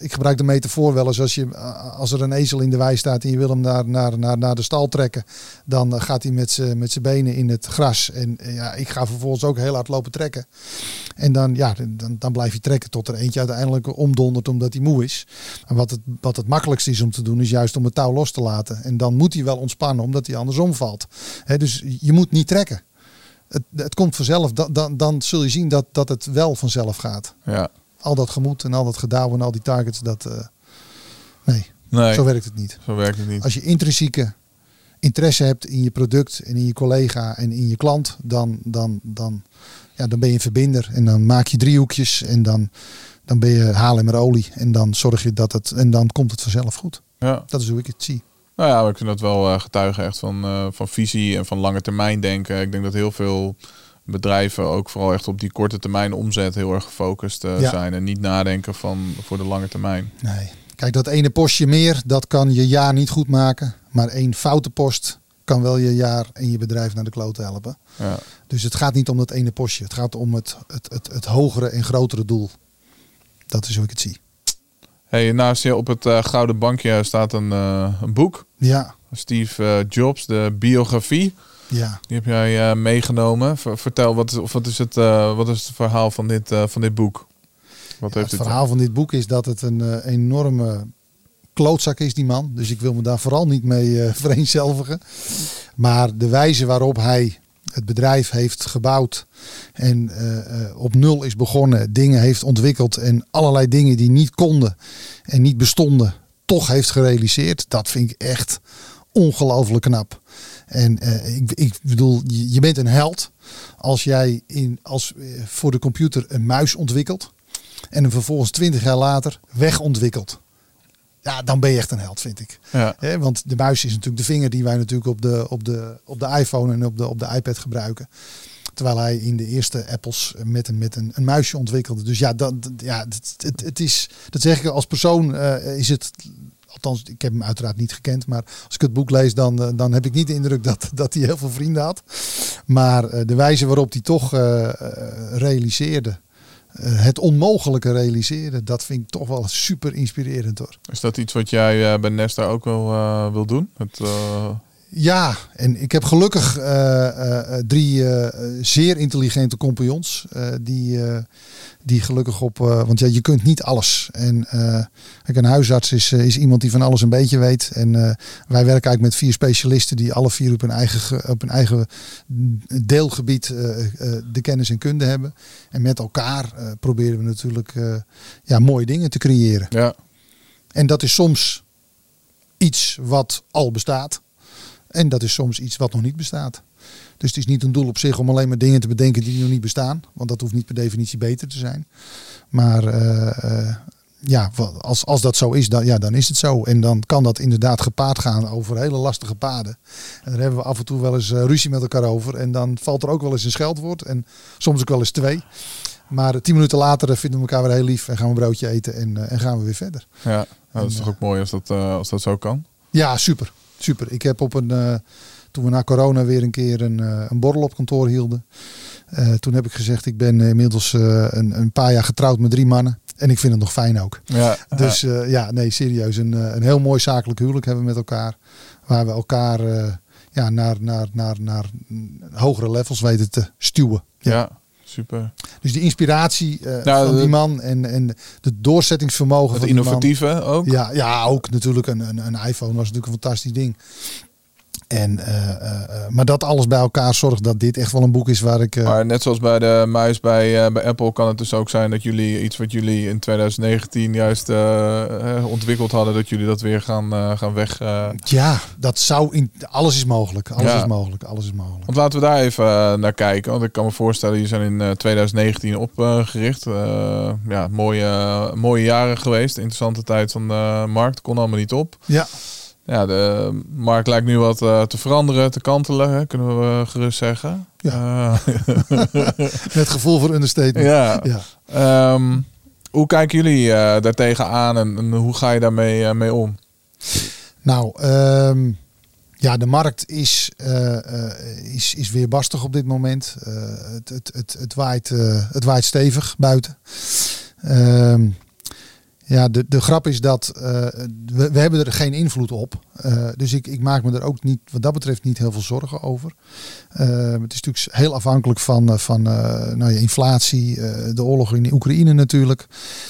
Ik gebruik de metafoor wel eens. Als, je, als er een ezel in de wei staat en je wil hem naar, naar, naar, naar de stal trekken. Dan gaat hij met zijn met zijn benen in het gras. En ja, ik ga vervolgens ook heel hard lopen trekken. En dan, ja, dan, dan blijf je trekken tot er eentje uiteindelijk omdondert omdat hij moe is. En wat het, wat het makkelijkste is om te doen, is juist om het touw los te laten. En dan moet hij wel ontspannen, omdat hij anders omvalt. Dus je moet niet trekken. Het, het komt vanzelf. Dan, dan, dan zul je zien dat, dat het wel vanzelf gaat. ja. Al dat gemoed en al dat gedouw en al die targets, dat. eh, nee, Nee, zo werkt het niet. zo werkt het niet. Als je intrinsieke interesse hebt in je product en in je collega en in je klant, dan, dan, dan, ja, dan ben je een verbinder. En dan maak je driehoekjes en dan, dan ben je halen maar olie. En dan zorg je dat het. En dan komt het vanzelf goed. Ja. Dat is hoe ik het zie. Nou ja, ik vind dat wel eh, getuigen echt van, eh, van visie en van lange termijn denken. Ik denk dat heel veel bedrijven ook vooral echt op die korte termijn omzet heel erg gefocust eh, Ja. zijn. En niet nadenken van voor de lange termijn. Nee. Kijk, dat ene postje meer, dat kan je jaar niet goed maken. Maar één foute post kan wel je jaar en je bedrijf naar de klote helpen. Ja. Dus het gaat niet om dat ene postje. Het gaat om het, het, het, het hogere en grotere doel. Dat is hoe ik het zie. Hey, naast je op het eh, gouden bankje staat een, eh, een boek. Ja, Steve eh, Jobs, de biografie. ja. Die heb jij meegenomen. Ver- vertel, wat is, of wat, is het, wat is het verhaal van dit, van dit boek? Wat heeft het verhaal van dit boek is dat het een enorme klootzak is, die man. Dus ik wil me daar vooral niet mee vereenzelvigen. Maar de wijze waarop hij het bedrijf heeft gebouwd en eh, eh, op nul is begonnen, dingen heeft ontwikkeld en allerlei dingen die niet konden en niet bestonden, toch heeft gerealiseerd, dat vind ik echt ongelooflijk knap. En eh, ik, ik bedoel, je, bent een held als jij in, als, voor de computer een muis ontwikkelt en hem vervolgens twintig jaar later wegontwikkelt. Ja, dan ben je echt een held, vind ik. Ja. Want de muis is natuurlijk de vinger die wij natuurlijk op de, op de, op de iPhone en op de, op de iPad gebruiken. Terwijl hij in de eerste Apples met een, met een, een muisje ontwikkelde. Dus ja, dat, ja het, het, het is, dat zeg ik als persoon, eh, is het. Althans, ik heb hem uiteraard niet gekend. Maar als ik het boek lees, dan, eh, dan heb ik niet de indruk dat, dat hij heel veel vrienden had. Maar eh, de wijze waarop hij toch realiseerde. Eh, het onmogelijke realiseerde. Dat vind ik toch wel super inspirerend hoor. Is dat iets wat jij eh, bij Nesta ook wel eh, wil doen? Het, Ja, en ik heb gelukkig eh, eh, eh, drie zeer intelligente compagnons. die, die gelukkig op. want ja, je kunt niet alles. En kijk, een huisarts is, is iemand die van alles een beetje weet. En wij werken eigenlijk met vier specialisten die alle vier op hun eigen, ge- op hun eigen deelgebied de kennis en kunde hebben. En met elkaar proberen we natuurlijk ja, mooie dingen te creëren. ja. En dat is soms iets wat al bestaat. En dat is soms iets wat nog niet bestaat. Dus het is niet een doel op zich om alleen maar dingen te bedenken die nog niet bestaan. Want dat hoeft niet per definitie beter te zijn. Maar eh, eh, ja, als, als dat zo is, dan, ja, dan is het zo. En dan kan dat inderdaad gepaard gaan over hele lastige paden. En daar hebben we af en toe wel eens eh, ruzie met elkaar over. En dan valt er ook wel eens een scheldwoord. En soms ook wel eens twee. Maar tien minuten later vinden we elkaar weer heel lief. En gaan we een broodje eten en, en gaan we weer verder. ja. Nou, dat is En, toch ook mooi als dat, als dat zo kan? Ja, super. Super. Ik heb op een. eh, toen we na corona weer een keer een, eh, een borrel op kantoor hielden. eh, toen heb ik gezegd: ik ben inmiddels een, een paar jaar getrouwd met drie mannen. En ik vind het nog fijn ook. Ja. Dus ja, nee, serieus. Een, een heel mooi zakelijk huwelijk hebben we met elkaar. Waar we elkaar ja, naar, naar, naar, naar hogere levels weten te stuwen. ja. Ja. Super. Dus die inspiratie eh, Nou, van de- die man en, en de doorzettingsvermogen Het van innovatieve ook. Ja, ja, ook natuurlijk een, een, een iPhone was natuurlijk een fantastisch ding. En, eh, eh, eh, maar dat alles bij elkaar zorgt dat dit echt wel een boek is waar ik... Maar net zoals bij de muis bij, bij Apple kan het dus ook zijn dat jullie iets wat jullie in 2019 juist ontwikkeld hadden, dat jullie dat weer gaan, gaan weg. ja, dat zou in... Alles is mogelijk. Alles Ja. is mogelijk. Alles is mogelijk. Want laten we daar even naar kijken. Want ik kan me voorstellen, jullie zijn in eh, 2019 opgericht. Ja, mooie, mooie jaren geweest. Interessante tijd van de markt. Kon allemaal niet op. Ja, Ja, de markt lijkt nu wat eh, te veranderen, te kantelen, hè, kunnen we gerust zeggen. Ja. Eh, met gevoel voor understatement. ja. Ja. Ehm, hoe kijken jullie eh daartegen aan en, en hoe ga je daarmee eh, mee om? Nou, ehm, ja, de markt is, eh, eh, is, is weer barstig op dit moment. Eh, het, het, het, het, waait, eh, het waait stevig buiten. Ehm, ja, de, de grap is dat eh, we, we hebben er geen invloed op. Eh, dus ik, ik maak me er ook niet, wat dat betreft niet heel veel zorgen over. Ehm, het is natuurlijk heel afhankelijk van, eh, van eh, nou ja, inflatie, eh, de oorlog in Oekraïne natuurlijk.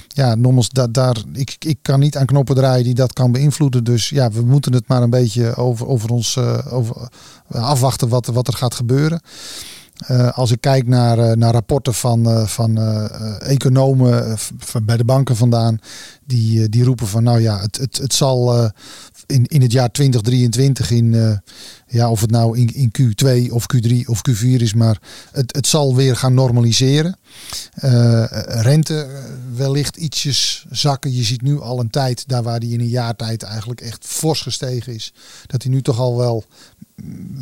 Ja, nogmaals, da, daar, ik, ik kan niet aan knoppen draaien die dat kan beïnvloeden. Dus ja, we moeten het maar een beetje over, over ons eh, over, eh, afwachten wat, wat er gaat gebeuren. Eh, als ik kijk naar, eh, naar rapporten van, eh, van economen van bij de banken vandaan, die, die roepen van nou ja, het, het, het zal in, in het jaar 2023 in, ja, of het nou in, in Q2 of Q3 of Q4 is, maar het, het zal weer gaan normaliseren. Rente wellicht ietsjes zakken. Je ziet nu al een tijd, daar waar die in een jaar tijd eigenlijk echt fors gestegen is, dat hij nu toch al wel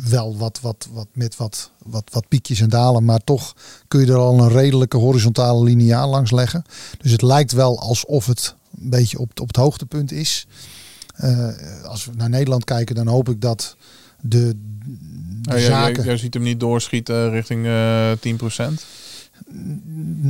wel wat, wat, wat met wat, wat, wat piekjes en dalen, maar toch kun je er al een redelijke horizontale lineaal langs leggen. Dus het lijkt wel alsof het een beetje op, op het hoogtepunt is. Uh, als we naar Nederland kijken, dan hoop ik dat de, de Oh, jij, zaken... jij, jij ziet hem niet doorschieten richting eh 10%.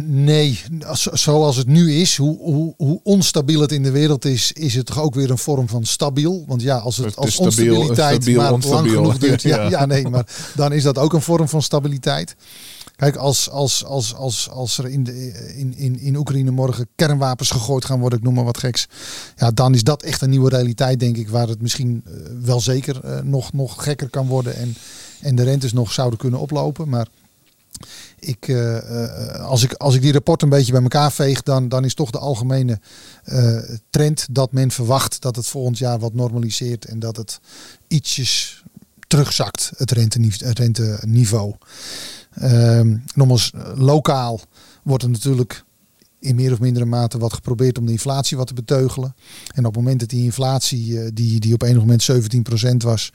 Nee, als- zoals het nu is, hoe, hoe, hoe onstabiel het in de wereld is, is het toch ook weer een vorm van stabiel. Want ja, als het, als stabiel, onstabiliteit stabiel, maar lang genoeg duurt, ja, Ja. ja. nee, maar dan is dat ook een vorm van stabiliteit. Kijk, als, als, als, als, als er in, de, in, in, in Oekraïne morgen kernwapens gegooid gaan worden, ik noem maar wat geks. Ja, dan is dat echt een nieuwe realiteit, denk ik, waar het misschien eh, wel zeker eh, nog, nog gekker kan worden en, en de rentes nog zouden kunnen oplopen. Maar ik, eh, eh, als, ik, als ik die rapport een beetje bij elkaar veeg, dan, dan is toch de algemene eh, trend dat men verwacht dat het volgend jaar wat normaliseert en dat het ietsjes terugzakt, het renteniveau. Het. Ehm, nogmaals, lokaal wordt er natuurlijk in meer of mindere mate wat geprobeerd om de inflatie wat te beteugelen. En op het moment dat die inflatie, eh, die, die op enig moment 17% was,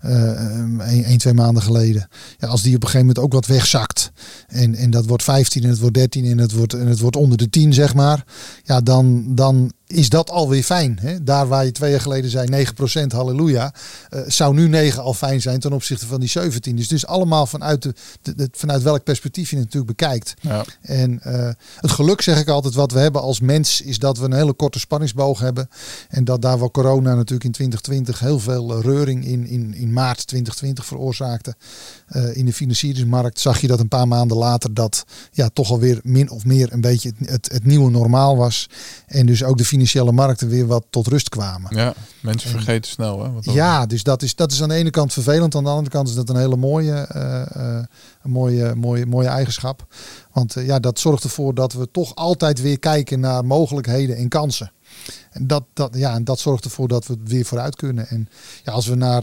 eh, een, een, twee maanden geleden. Ja, als die op een gegeven moment ook wat wegzakt. En, en dat wordt 15 en het wordt 13 en het wordt, en het wordt onder de 10, zeg maar. Ja, dan, dan is dat alweer fijn. Hè? Daar waar je twee jaar geleden zei 9% halleluja. eh, zou nu 9 al fijn zijn ten opzichte van die 17. Dus het is allemaal vanuit, de, de, de- vanuit welk perspectief je het natuurlijk bekijkt. Ja. En eh, het geluk, zeg ik altijd, wat we hebben als mens, is dat we een hele korte spanningsboog hebben. En dat daar waar corona natuurlijk in 2020 heel veel eh, reuring in, in, in maart 2020 veroorzaakte. in de financieringsmarkt zag je dat een paar maanden later dat ja, toch alweer min of meer een beetje het, het, het nieuwe normaal was. En dus ook de financiële markten weer wat tot rust kwamen. ja, mensen vergeten snel. Hè, wat Ja, dus dat is, dat is aan de ene kant vervelend. Aan de andere kant is dat een hele mooie, eh, eh, een mooie, mooie, mooie eigenschap. Want eh, ja, dat zorgt ervoor dat we toch altijd weer kijken naar mogelijkheden en kansen. En dat, dat, ja, en dat zorgt ervoor dat we weer vooruit kunnen. En ja, als we naar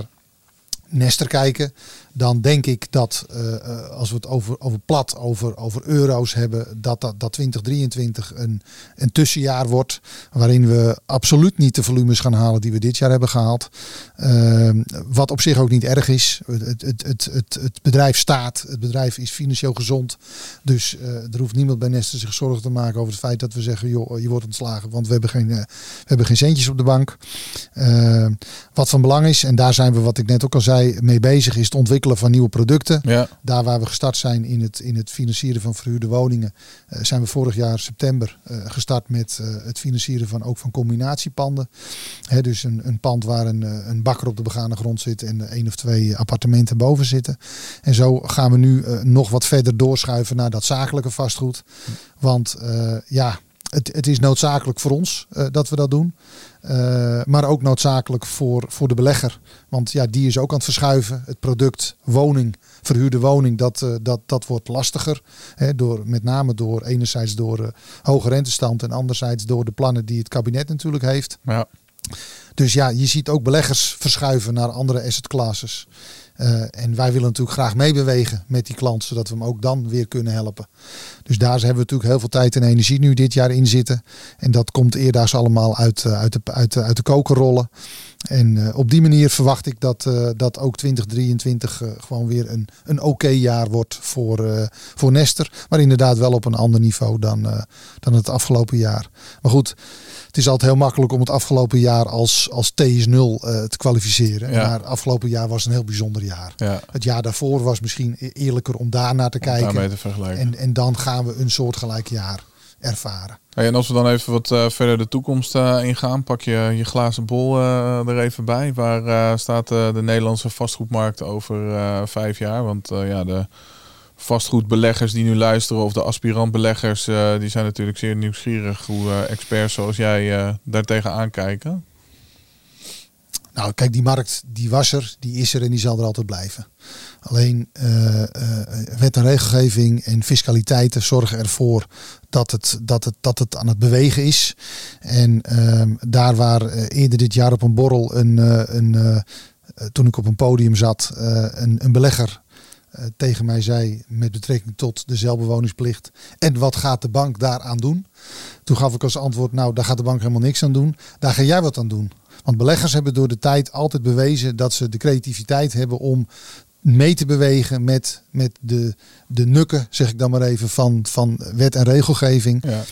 Nester kijken, dan denk ik dat eh, eh, als we het over, over plat, over, over euro's hebben, dat, dat, dat 2023 een, een tussenjaar wordt. Waarin we absoluut niet de volumes gaan halen die we dit jaar hebben gehaald. Ehm, wat op zich ook niet erg is. Het, het, het, het, het, bedrijf staat, het bedrijf is financieel gezond. Dus eh, er hoeft niemand bij Nester zich zorgen te maken over het feit dat we zeggen, joh, je wordt ontslagen. Want we hebben geen, we hebben geen centjes op de bank. Ehm, wat van belang is, en daar zijn we, wat ik net ook al zei, mee bezig, is het ontwikkelen van nieuwe producten. Ja, Daar waar we gestart zijn in het, in het financieren van verhuurde woningen, eh, zijn we vorig jaar september eh, gestart met eh, het financieren van ook van combinatiepanden. Hè, dus een, een pand waar een, een bakker op de begane grond zit en één of twee appartementen boven zitten. En zo gaan we nu nog wat verder doorschuiven naar dat zakelijke vastgoed. Want ja, het, het is noodzakelijk voor ons dat we dat doen. Eh, maar ook noodzakelijk voor, voor de belegger. Want ja, die is ook aan het verschuiven. Het product woning, verhuurde woning, dat, eh, dat, dat wordt lastiger. Hè, door, met name door enerzijds door eh, hoge rentestand en anderzijds door de plannen die het kabinet natuurlijk heeft. ja. Dus ja, je ziet ook beleggers verschuiven naar andere asset classes. En wij willen natuurlijk graag meebewegen met die klant, zodat we hem ook dan weer kunnen helpen. Dus daar hebben we natuurlijk heel veel tijd en energie nu dit jaar in zitten. En dat komt eerdaags allemaal uit, eh, uit, de, uit, de, uit de koker rollen. En eh, op die manier verwacht ik dat, eh, dat ook 2023 eh, gewoon weer een, een oké jaar wordt voor, voor Nester. Maar inderdaad wel op een ander niveau dan, dan het afgelopen jaar. Maar goed, het is altijd heel makkelijk om het afgelopen jaar als, als TS0 eh, te kwalificeren. Ja. Maar afgelopen jaar was een heel bijzonder jaar. ja. Het jaar daarvoor was misschien e- eerlijker om daar naar te Om daarmee kijken. te vergelijken. En, en dan gaan we een soortgelijk jaar ervaren. Hey, en als we dan even wat eh, verder de toekomst eh, ingaan, pak je je glazen bol eh, er even bij. Waar eh, staat eh, de Nederlandse vastgoedmarkt over eh, vijf jaar? Want eh, ja, de vastgoedbeleggers die nu luisteren of de aspirantbeleggers, eh, die zijn natuurlijk zeer nieuwsgierig hoe eh, experts zoals jij eh daar tegenaan kijken. Nou, kijk, die markt die was er, die is er en die zal er altijd blijven. Alleen eh, eh, wet en regelgeving en fiscaliteiten zorgen ervoor dat het, dat het, dat het aan het bewegen is. En ehm, daar waar eh, eerder dit jaar op een borrel een, een toen ik op een podium zat, een, een belegger tegen mij zei met betrekking tot de zelfbewoningsplicht. En wat gaat de bank daaraan doen? Toen gaf ik als antwoord, nou daar gaat de bank helemaal niks aan doen. Daar ga jij wat aan doen. Want beleggers hebben door de tijd altijd bewezen dat ze de creativiteit hebben om mee te bewegen met, met de, de nukken, zeg ik dan maar even, van, van wet en regelgeving. Ja.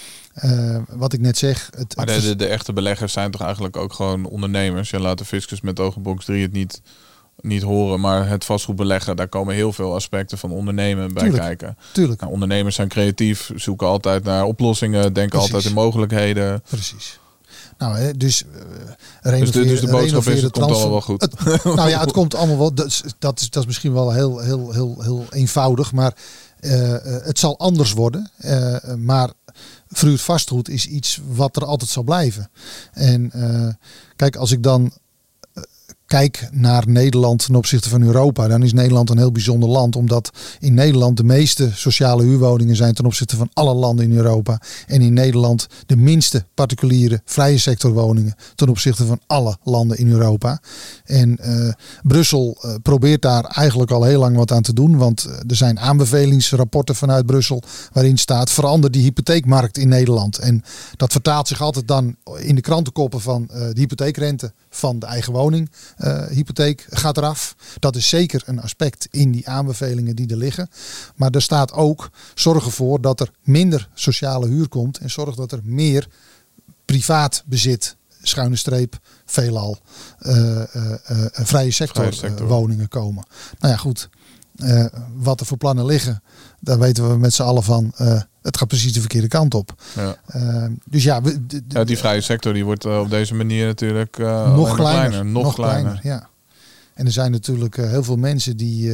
Uh, wat ik net zeg. Het, maar de, de, de, echte beleggers zijn toch eigenlijk ook gewoon ondernemers. Je laat de fiscus met ogenbox 3 het niet, niet horen. Maar het vastgoedbeleggen, daar komen heel veel aspecten van ondernemen bij tuurlijk, kijken. Tuurlijk. Nou, ondernemers zijn creatief, zoeken altijd naar oplossingen, denken Precies. altijd in mogelijkheden. Precies. Nou, hè, dus, uh, dus, de, dus de boodschap is, het komt allemaal wel goed. Het, nou ja, het komt allemaal wel. Dat is, dat is, dat is misschien wel heel, heel, heel, heel eenvoudig. Maar uh, het zal anders worden. Uh, maar verhuurd vastgoed is iets wat er altijd zal blijven. En kijk, als ik dan kijk naar Nederland ten opzichte van Europa, dan is Nederland een heel bijzonder land. Omdat in Nederland de meeste sociale huurwoningen zijn ten opzichte van alle landen in Europa. En in Nederland de minste particuliere vrije sectorwoningen ten opzichte van alle landen in Europa. En uh, Brussel uh, probeert daar eigenlijk al heel lang wat aan te doen. Want uh, er zijn aanbevelingsrapporten vanuit Brussel waarin staat verander die hypotheekmarkt in Nederland. En dat vertaalt zich altijd dan in de krantenkoppen van de hypotheekrente van de eigen woning uh, hypotheek gaat eraf. Dat is zeker een aspect in die aanbevelingen die er liggen. Maar er staat ook zorg ervoor dat er minder sociale huur komt en zorg dat er meer privaat bezit, schuine streep, veelal uh, uh, vrije sector, vrije sector. woningen komen. Nou ja, goed. wat er voor plannen liggen, daar weten we met z'n allen van het gaat precies de verkeerde kant op. Ja. Uh, dus ja, we, ja, die vrije sector die wordt uh, op deze manier natuurlijk uh, nog, kleiner, kleiner, nog, nog kleiner. kleiner. Ja. En er zijn natuurlijk heel veel mensen die,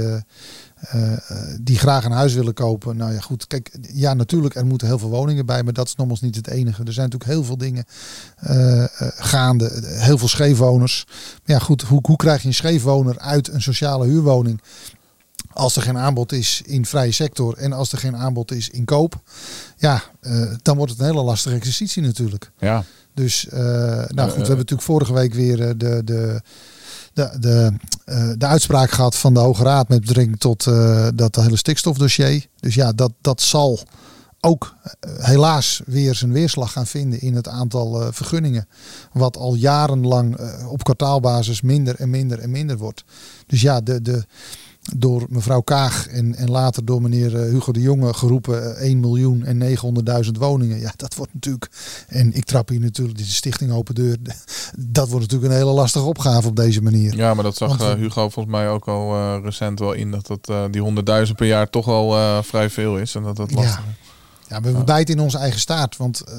die graag een huis willen kopen. Nou ja, goed. Kijk, ja, natuurlijk, er moeten heel veel woningen bij, maar dat is nogmaals niet het enige. Er zijn natuurlijk heel veel dingen gaande. Heel veel scheefwoners. Maar ja, goed. Hoe, hoe krijg je een scheefwoner uit een sociale huurwoning? Als er geen aanbod is in vrije sector en als er geen aanbod is in koop, ja, uh, dan wordt het een hele lastige exercitie natuurlijk. Ja. Dus, uh, nou goed, we hebben natuurlijk vorige week weer de, de, de, de, uh, de uitspraak gehad van de Hoge Raad met betrekking tot dat hele stikstofdossier. Dus ja, dat, dat zal ook helaas weer zijn weerslag gaan vinden in het aantal vergunningen. Wat al jarenlang op kwartaalbasis minder en minder en minder wordt. Dus ja, de, de, door mevrouw Kaag en, en later door meneer eh, Hugo de Jonge geroepen 1 eh, miljoen en 900.000 woningen. Ja, dat wordt natuurlijk, en ik trap hier natuurlijk de stichting Open Deur, dat wordt natuurlijk een hele lastige opgave op deze manier. Ja, maar dat zag Want, uh, Hugo volgens mij ook al uh, recent wel in, dat, dat uh, die 100.000 per jaar toch al vrij veel is en dat dat lastig ja. Ja, we bijten in onze eigen staart. Want uh,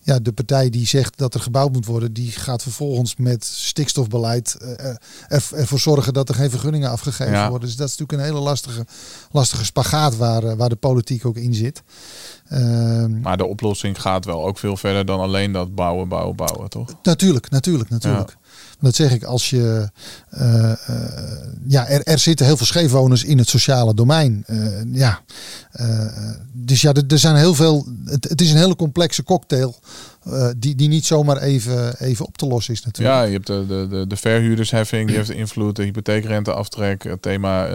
ja, de partij die zegt dat er gebouwd moet worden, die gaat vervolgens met stikstofbeleid uh, er, ervoor zorgen dat er geen vergunningen afgegeven ja. worden. Dus dat is natuurlijk een hele lastige, lastige spagaat waar, waar de politiek ook in zit. Uh, maar de oplossing gaat wel ook veel verder dan alleen dat bouwen, bouwen, bouwen, toch? Natuurlijk, natuurlijk, natuurlijk. Ja. Dat zeg ik als je. Uh, uh, ja, er, er zitten heel veel scheefwoners in het sociale domein. Uh, ja. dus ja, er, er, zijn heel veel. Het, het, is een hele complexe cocktail. Die, die niet zomaar even, even op te lossen is natuurlijk. Ja, je hebt de, de, de, de verhuurdersheffing, die heeft invloed. De hypotheekrenteaftrek. Het thema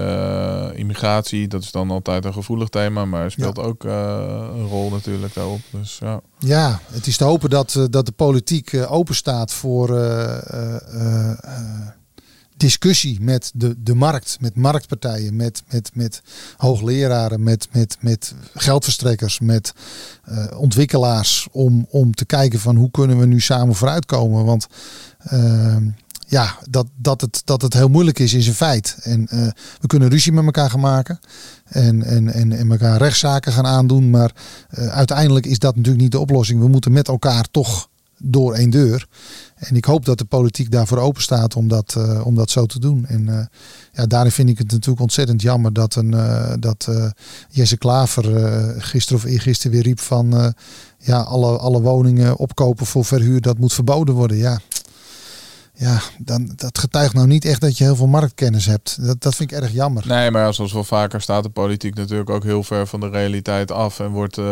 immigratie, dat is dan altijd een gevoelig thema. Maar speelt ja. ook een rol natuurlijk daarop. Dus ja. Ja, het is te hopen dat, dat de politiek open staat voor discussie met de, de markt, met marktpartijen, met, met, met hoogleraren, met, met, met geldverstrekkers, met uh, ontwikkelaars. Om, om te kijken van hoe kunnen we nu samen vooruitkomen. Want ehm, ja, dat, dat, het, dat het heel moeilijk is, is een feit. En uh, we kunnen ruzie met elkaar gaan maken. En, en, en, en elkaar rechtszaken gaan aandoen. Maar uh, uiteindelijk is dat natuurlijk niet de oplossing. We moeten met elkaar toch door één deur. En ik hoop dat de politiek daarvoor open staat om dat, uh, om dat zo te doen. En uh, ja, daarin vind ik het natuurlijk ontzettend jammer dat, een, uh, dat Jesse Klaver gisteren of eergisteren weer riep van ja, alle, alle woningen opkopen voor verhuur, dat moet verboden worden. Ja, ja, dan, dat getuigt nou niet echt dat je heel veel marktkennis hebt. Dat, dat vind ik erg jammer. Nee, maar zoals wel vaker staat de politiek natuurlijk ook heel ver van de realiteit af. En wordt uh,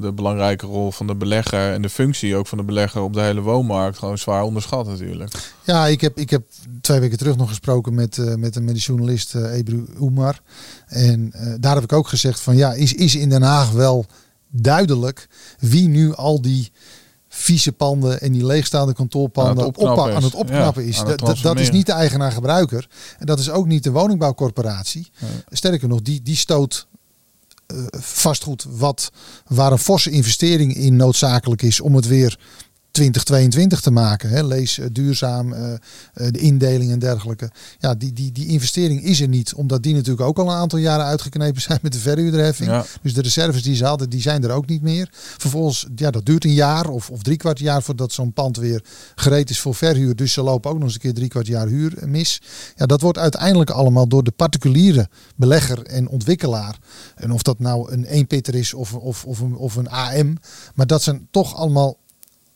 de belangrijke rol van de belegger en de functie ook van de belegger op de hele woonmarkt gewoon zwaar onderschat natuurlijk. Ja, ik heb, ik heb twee weken terug nog gesproken met, uh, met een met journalist uh, Ebru Oemar. En daar heb ik ook gezegd van ja, is, is in Den Haag wel duidelijk wie nu al die vieze panden en die leegstaande kantoorpanden Aan het opknappen aan het opknappen is. Dat, het dat, dat is niet de eigenaar-gebruiker. En dat is ook niet de woningbouwcorporatie. Sterker nog, die, die stoot eh, vastgoed wat, waar een forse investering in noodzakelijk is om het weer 2022 te maken. Hè. Lees eh, duurzaam, eh, eh, de indeling en dergelijke. Ja, die, die, die investering is er niet, omdat die natuurlijk ook al een aantal jaren uitgeknepen zijn met de verhuurderheffing. Ja. Dus de reserves die ze hadden, die zijn er ook niet meer. Vervolgens, ja, dat duurt een jaar of, of drie kwart jaar voordat zo'n pand weer gereed is voor verhuur. Dus ze lopen ook nog eens een keer drie kwart jaar huur mis. Ja, dat wordt uiteindelijk allemaal door de particuliere belegger en ontwikkelaar. En of dat nou een eenpitter is of, of, of, een, of een AM. Maar dat zijn toch allemaal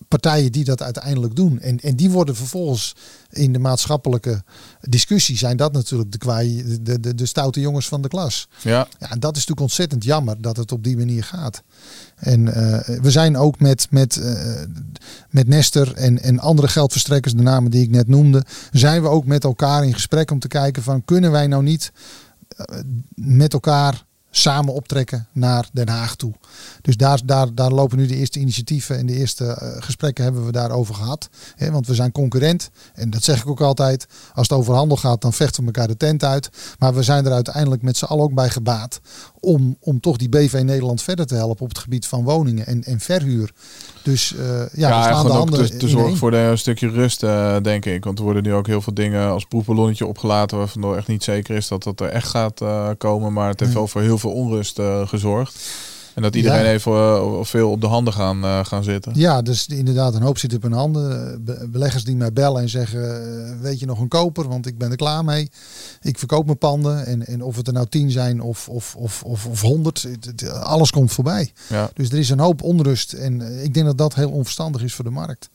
partijen die dat uiteindelijk doen. En, en die worden vervolgens in de maatschappelijke discussie zijn dat natuurlijk de, kwaai, de, de, de stoute jongens van de klas. Ja, Ja, en dat is natuurlijk ontzettend jammer dat het op die manier gaat. En eh, we zijn ook met, met, eh, met Nester en, en andere geldverstrekkers, de namen die ik net noemde, zijn we ook met elkaar in gesprek om te kijken van kunnen wij nou niet eh, met elkaar samen optrekken naar Den Haag toe. Dus daar, daar, daar lopen nu de eerste initiatieven en de eerste eh, gesprekken hebben we daarover gehad. Want we zijn concurrent en dat zeg ik ook altijd. Als het over handel gaat, dan vechten we elkaar de tent uit. Maar we zijn er uiteindelijk met z'n allen ook bij gebaat om, om toch die BV Nederland verder te helpen op het gebied van woningen en, en verhuur. Dus eh, ja, ja, we slaan de handen te, zorgen voor de, een stukje rust, eh, denk ik. Want er worden nu ook heel veel dingen als proefballonnetje opgelaten... waarvan er echt niet zeker is dat dat er echt gaat komen. Maar het heeft wel voor heel veel onrust gezorgd. En dat iedereen Ja. even eh, veel op de handen gaan, eh, gaan zitten. Ja, dus inderdaad, een hoop zit op hun handen. Be- Beleggers die mij bellen en zeggen: eh, Weet je nog een koper? Want ik ben er klaar mee. Ik verkoop mijn panden. En, en of het er nou tien zijn of, of, of, of, of honderd, alles komt voorbij. Ja. Dus er is een hoop onrust. En ik denk dat dat heel onverstandig is voor de markt.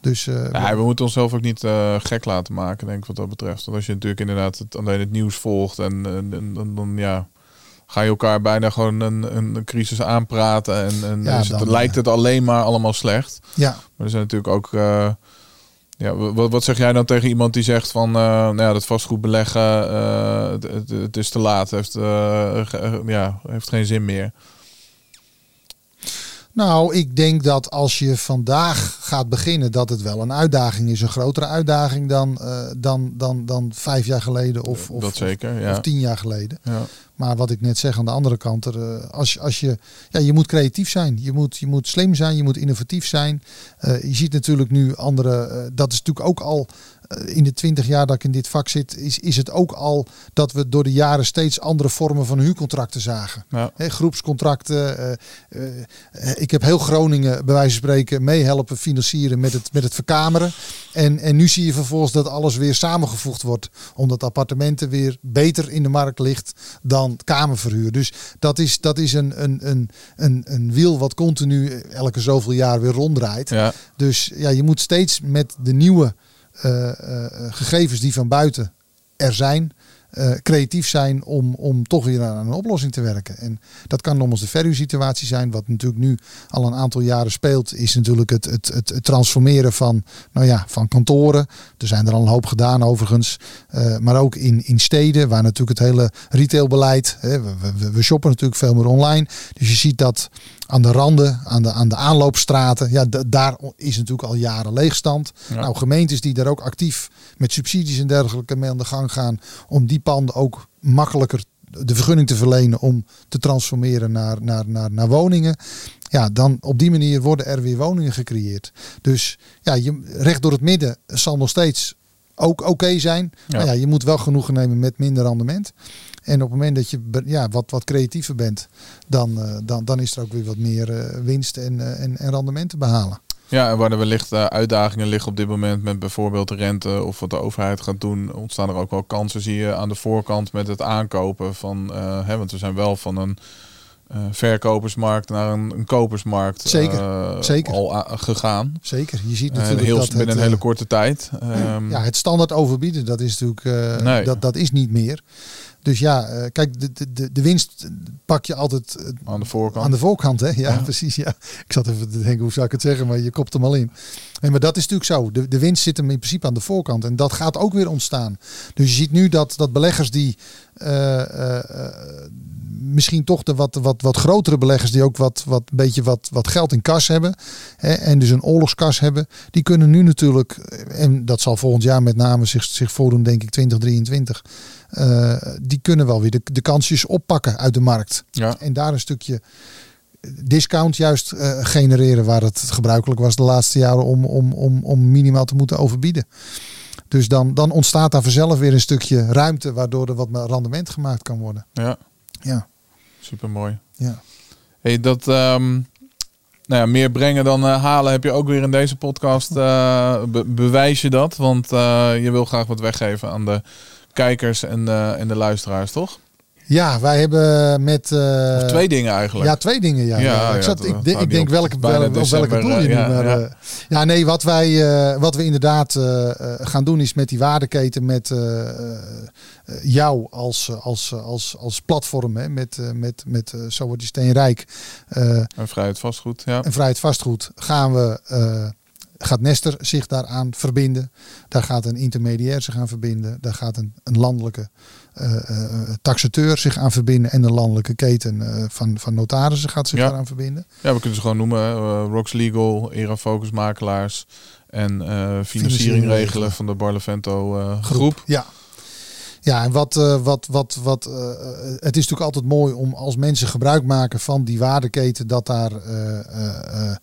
Dus Ja, we moeten onszelf ook niet gek laten maken, denk ik, wat dat betreft. Want als je natuurlijk inderdaad het, alleen het nieuws volgt en, en, en- en dan ja, ga je elkaar bijna gewoon een, een, crisis aanpraten. En, en Ja, is het, dan, lijkt het alleen maar allemaal slecht. ja, Maar er zijn natuurlijk ook. eh, ja, wat, wat zeg jij dan tegen iemand die zegt van, eh, nou ja, dat vastgoed beleggen, eh, het, het, het is te laat, heeft, eh, ja, heeft geen zin meer. Nou, ik denk dat als je vandaag gaat beginnen, dat het wel een uitdaging is. Een grotere uitdaging dan, eh, dan, dan, dan vijf jaar geleden of, of, dat zeker, ja. of tien jaar geleden. ja. Maar wat ik net zeg aan de andere kant, er, eh, als, je- als je, ja, je moet creatief zijn. Je moet, je moet slim zijn, je moet innovatief zijn. Eh, je ziet natuurlijk nu andere, dat is natuurlijk ook al in de twintig jaar dat ik in dit vak zit, is, is het ook al dat we door de jaren steeds andere vormen van huurcontracten zagen. Ja. Groepscontracten. eh, eh, ik heb heel Groningen, bij wijze van spreken, meehelpen financieren met het, met het verkameren. En, en nu zie je vervolgens dat alles weer samengevoegd wordt. Omdat appartementen weer beter in de markt ligt dan kamerverhuur. Dus dat is, dat is een, een, een, een, een wiel wat continu elke zoveel jaar weer ronddraait. Ja. Dus ja, je moet steeds met de nieuwe eh, eh, gegevens die van buiten er zijn, eh, creatief zijn om, om toch weer aan een oplossing te werken. En dat kan nogmaals de verhuursituatie zijn. Wat natuurlijk nu al een aantal jaren speelt, is natuurlijk het, het, het, transformeren van, nou ja, van kantoren. Er zijn er al een hoop gedaan overigens. Eh, maar ook in, in steden, waar natuurlijk het hele retailbeleid. Hè, we shoppen natuurlijk veel meer online. Dus je ziet dat aan de randen, aan de, aan de aanloopstraten. Ja, da- daar is natuurlijk al jaren leegstand. Ja. Nou, gemeentes die daar ook actief met subsidies en dergelijke mee aan de gang gaan. Om die panden ook makkelijker de vergunning te verlenen om te transformeren naar, naar, naar, naar woningen. Ja, dan op die manier worden er weer woningen gecreëerd. Dus ja, je, recht door het midden zal nog steeds ook oké zijn. Ja. Maar ja, je moet wel genoegen nemen met minder rendement. En op het moment dat je ja, wat, wat creatiever bent, dan, eh, dan, dan is er ook weer wat meer eh, winst en, eh, en, en rendement te behalen. Ja, en waar er wellicht uitdagingen liggen op dit moment met bijvoorbeeld de rente of wat de overheid gaat doen, ontstaan er ook wel kansen, zie je aan de voorkant met het aankopen van, hè, want we zijn wel van een verkopersmarkt naar een, een kopersmarkt Zeker, zeker. al gegaan. Zeker. Je ziet natuurlijk heel, dat binnen het, een hele korte tijd. Ehm, ja, het standaard overbieden, dat is natuurlijk Nee. dat, dat is niet meer. Dus ja, eh, kijk, de, de- de, winst pak je altijd eh, Aan de voorkant. aan de voorkant. Hè? Ja, Ja. precies. Ja. Ik zat even te denken, hoe zou ik het zeggen, maar je kopt hem al in. Nee, maar dat is natuurlijk zo. De, de winst zit hem in principe aan de voorkant. En dat gaat ook weer ontstaan. Dus je ziet nu dat, dat beleggers die eh, misschien toch de wat, wat, wat grotere beleggers die ook wat, wat beetje wat, wat geld in kas hebben. Hè, en dus een oorlogskas hebben. Die kunnen nu natuurlijk, en dat zal volgend jaar met name zich, zich voordoen, denk ik 2023. Eh, die kunnen wel weer de, de kansjes oppakken uit de markt. Ja. En daar een stukje discount juist eh, genereren waar het gebruikelijk was de laatste jaren om, om, om, om minimaal te moeten overbieden. Dus dan, dan ontstaat daar vanzelf weer een stukje ruimte waardoor er wat meer rendement gemaakt kan worden. ja, Ja, super mooi. ja. Hey, dat ehm, nou ja, meer brengen dan eh, halen heb je ook weer in deze podcast. be- bewijs je dat? Want je wil graag wat weggeven aan de kijkers en, en de luisteraars, toch? ja wij hebben met... Of twee dingen eigenlijk. Ja, twee dingen. Ja, Ja, ja. ja, Ik, zat, ik, ik denk welke, Bijna wel, op welke doel je eh, nu ja, maar, eh, ja, nee, wat wij, wat we inderdaad gaan doen is met die waardeketen met jou als, als, als, als platform. Hè, met, met, met Zo wordt die steen rijk. eh, En vrijheid vastgoed, ja. en vrijheid vastgoed gaan we, gaat Nester zich daaraan verbinden. Daar gaat een intermediair zich aan verbinden. Daar gaat een, een landelijke eh, eh, taxateur zich aan verbinden. En een landelijke keten eh, van, van notarissen gaat zich Ja. daaraan verbinden. Ja, we kunnen ze gewoon noemen. eh, Rox Legal, Era Focus Makelaars en eh, financiering, Financiering regelen van de Barlevento eh, groep. groep. Ja. Ja, en wat, eh, wat, wat, wat, eh, eh, het is natuurlijk altijd mooi om als mensen gebruik maken van die waardeketen, dat daar, eh, eh, eh,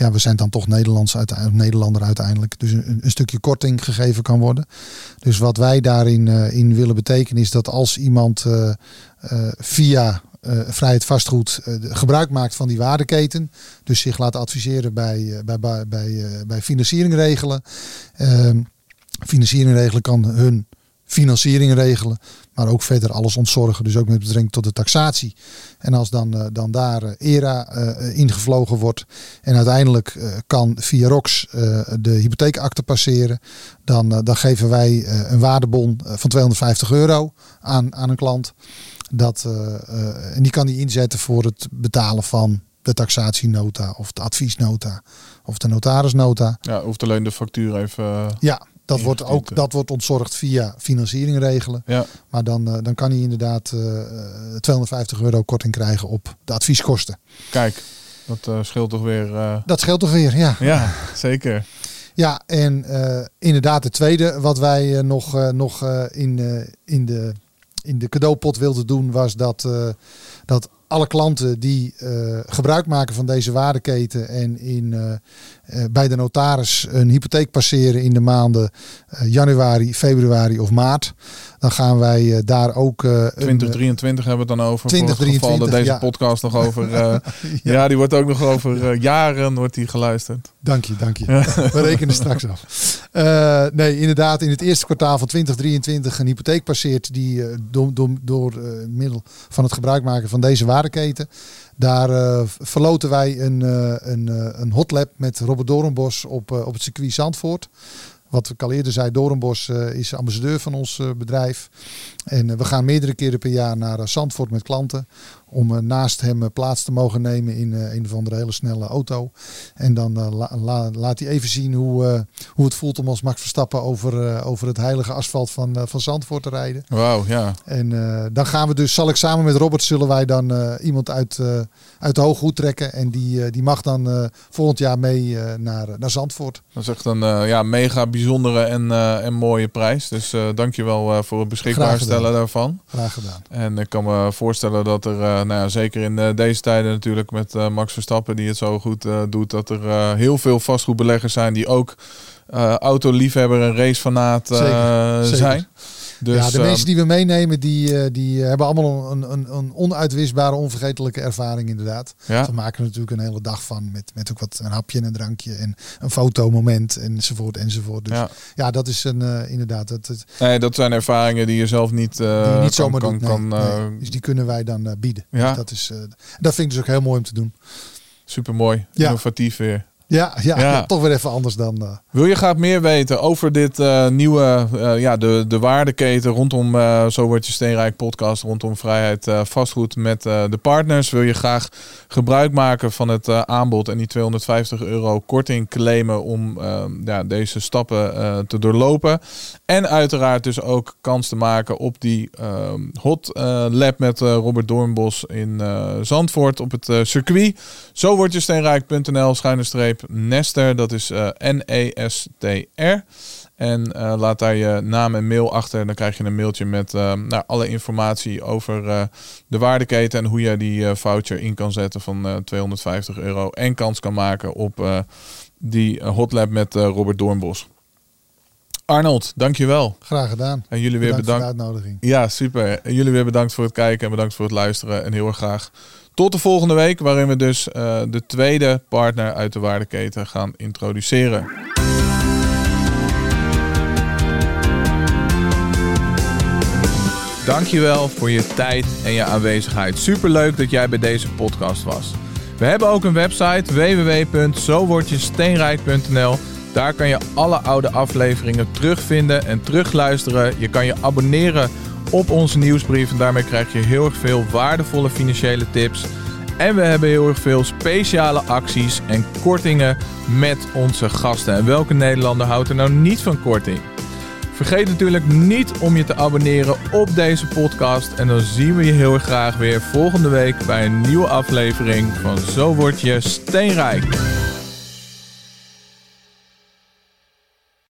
ja, we zijn dan toch Nederlands uiteindelijk, Nederlander uiteindelijk, dus een, stukje korting gegeven kan worden. Dus wat wij daarin eh, in willen betekenen is dat als iemand eh, eh, via vrijheid vastgoed gebruik maakt van die waardeketen, dus zich laat adviseren bij, bij, bij, bij, bij financiering regelen. Ehm, financiering regelen kan hun financiering regelen, maar ook verder alles ontzorgen. Dus ook met betrekking tot de taxatie. En als dan, eh, dan daar eh, ERA eh, ingevlogen wordt en uiteindelijk kan via ROX de hypotheekakte passeren, dan, dan geven wij een waardebon van 250 euro aan, aan een klant. Dat, en die kan die inzetten voor het betalen van de taxatienota of de adviesnota of de notarisnota. Ja, hoeft alleen de factuur even... Ja, dat wordt ook dat wordt ontzorgd via financiering regelen. ja, Maar dan, eh, dan kan hij inderdaad eh, eh, 250 euro korting krijgen op de advieskosten. kijk, dat eh, scheelt toch weer... Dat scheelt toch weer, ja. ja, zeker. Ja, en inderdaad het tweede wat wij nog, nog in, in, de, in de cadeaupot wilden doen was dat, dat alle klanten die gebruik maken van deze waardeketen en in, bij de notaris een hypotheek passeren in de maanden eh, januari, februari of maart, dan gaan wij eh, daar ook eh, een, eh, 2023 hebben we het dan over. voor het geval 2023, dat deze ja. podcast nog over... eh, ja. Ja. die wordt ook nog over eh, jaren wordt die geluisterd. Dank je, dank je. We rekenen straks af. Eh, nee, inderdaad, in het eerste kwartaal van 2023 een hypotheek passeert die eh, door, door, door eh, middel van het gebruik maken van deze waardeketen. Daar eh, verloten wij een, eh, een, eh, een hotlab met Robert Doornbos op, eh, op het circuit Zandvoort. Wat ik al eerder zei, Doornbos eh, is ambassadeur van ons eh, bedrijf. En eh, we gaan meerdere keren per jaar naar Zandvoort met klanten. Om eh, naast hem eh, plaats te mogen nemen in eh, een of andere hele snelle auto. En dan la- la- laat hij even zien hoe, hoe het voelt om als Max Verstappen over, over het heilige asfalt van, van Zandvoort te rijden. Wauw, ja. En dan gaan we dus, zal ik samen met Robert, zullen wij dan iemand uit, uit de Hooghoed trekken. En die, die mag dan volgend jaar mee naar, naar Zandvoort. Dat is echt een ja, mega bijzondere en, en mooie prijs. Dus dankjewel voor het beschikbaar stellen daarvan. Graag gedaan. En ik kan me voorstellen dat er, nou ja, zeker in eh, deze tijden natuurlijk met eh, Max Verstappen die het zo goed eh, doet, dat er eh, heel veel vastgoedbeleggers zijn die ook eh autoliefhebber en racefanaat eh, Zeker, zeker. zijn. Dus, ja, de eh, mensen die we meenemen, die, eh, die hebben allemaal een, een, een onuitwisbare, onvergetelijke ervaring inderdaad. ja, We maken er natuurlijk een hele dag van met, met ook wat een hapje en een drankje en een fotomoment enzovoort enzovoort. Dus ja, ja. dat is een, eh, inderdaad, dat, dat, Nee, dat zijn ervaringen die je zelf niet, eh, die niet zomaar kan. Nee, kan, nee. eh, Dus die kunnen wij dan eh, bieden. Ja. Dus dat, is, eh, dat vind ik dus ook heel mooi om te doen. super mooi, innovatief weer. Ja, ja, Ja. toch weer even anders dan. eh, Wil je graag meer weten over dit eh, nieuwe, eh, ja, de, de waardeketen rondom Zo Word Je Steenrijk podcast, rondom vrijheid vastgoed met de partners? Wil je graag gebruik maken van het aanbod en die 250 euro korting claimen om eh, ja, deze stappen te doorlopen? En uiteraard dus ook kans te maken op die eh, hot lab met Robert Doornbos in Zandvoort op het circuit. Zo word je steenrijk.nl schuine streep Nester. Dat is eh, N-E-S-T-R. En eh, laat daar je naam en mail achter. Dan krijg je een mailtje met eh, nou, alle informatie over de waardeketen. En hoe je die voucher in kan zetten van eh, 250 euro. En kans kan maken op die hotlab met Robert Doornbos. Arnold, dankjewel. graag gedaan. En jullie weer Bedankt voor bedankt. de uitnodiging. Ja, super. En jullie weer bedankt voor het kijken en bedankt voor het luisteren. En heel erg graag tot de volgende week, waarin we dus eh, de tweede partner uit de waardeketen gaan introduceren. Dankjewel voor je tijd en je aanwezigheid. Superleuk dat jij bij deze podcast was. We hebben ook een website www.zowordjesteenrijk.nl. Daar kan je alle oude afleveringen terugvinden en terugluisteren. Je kan je abonneren op onze nieuwsbrief en daarmee krijg je heel erg veel waardevolle financiële tips. En we hebben heel erg veel speciale acties en kortingen met onze gasten. En welke Nederlander houdt er nou niet van korting? Vergeet natuurlijk niet om je te abonneren op deze podcast. En dan zien we je heel erg graag weer volgende week bij een nieuwe aflevering van Zo Word Je Steenrijk.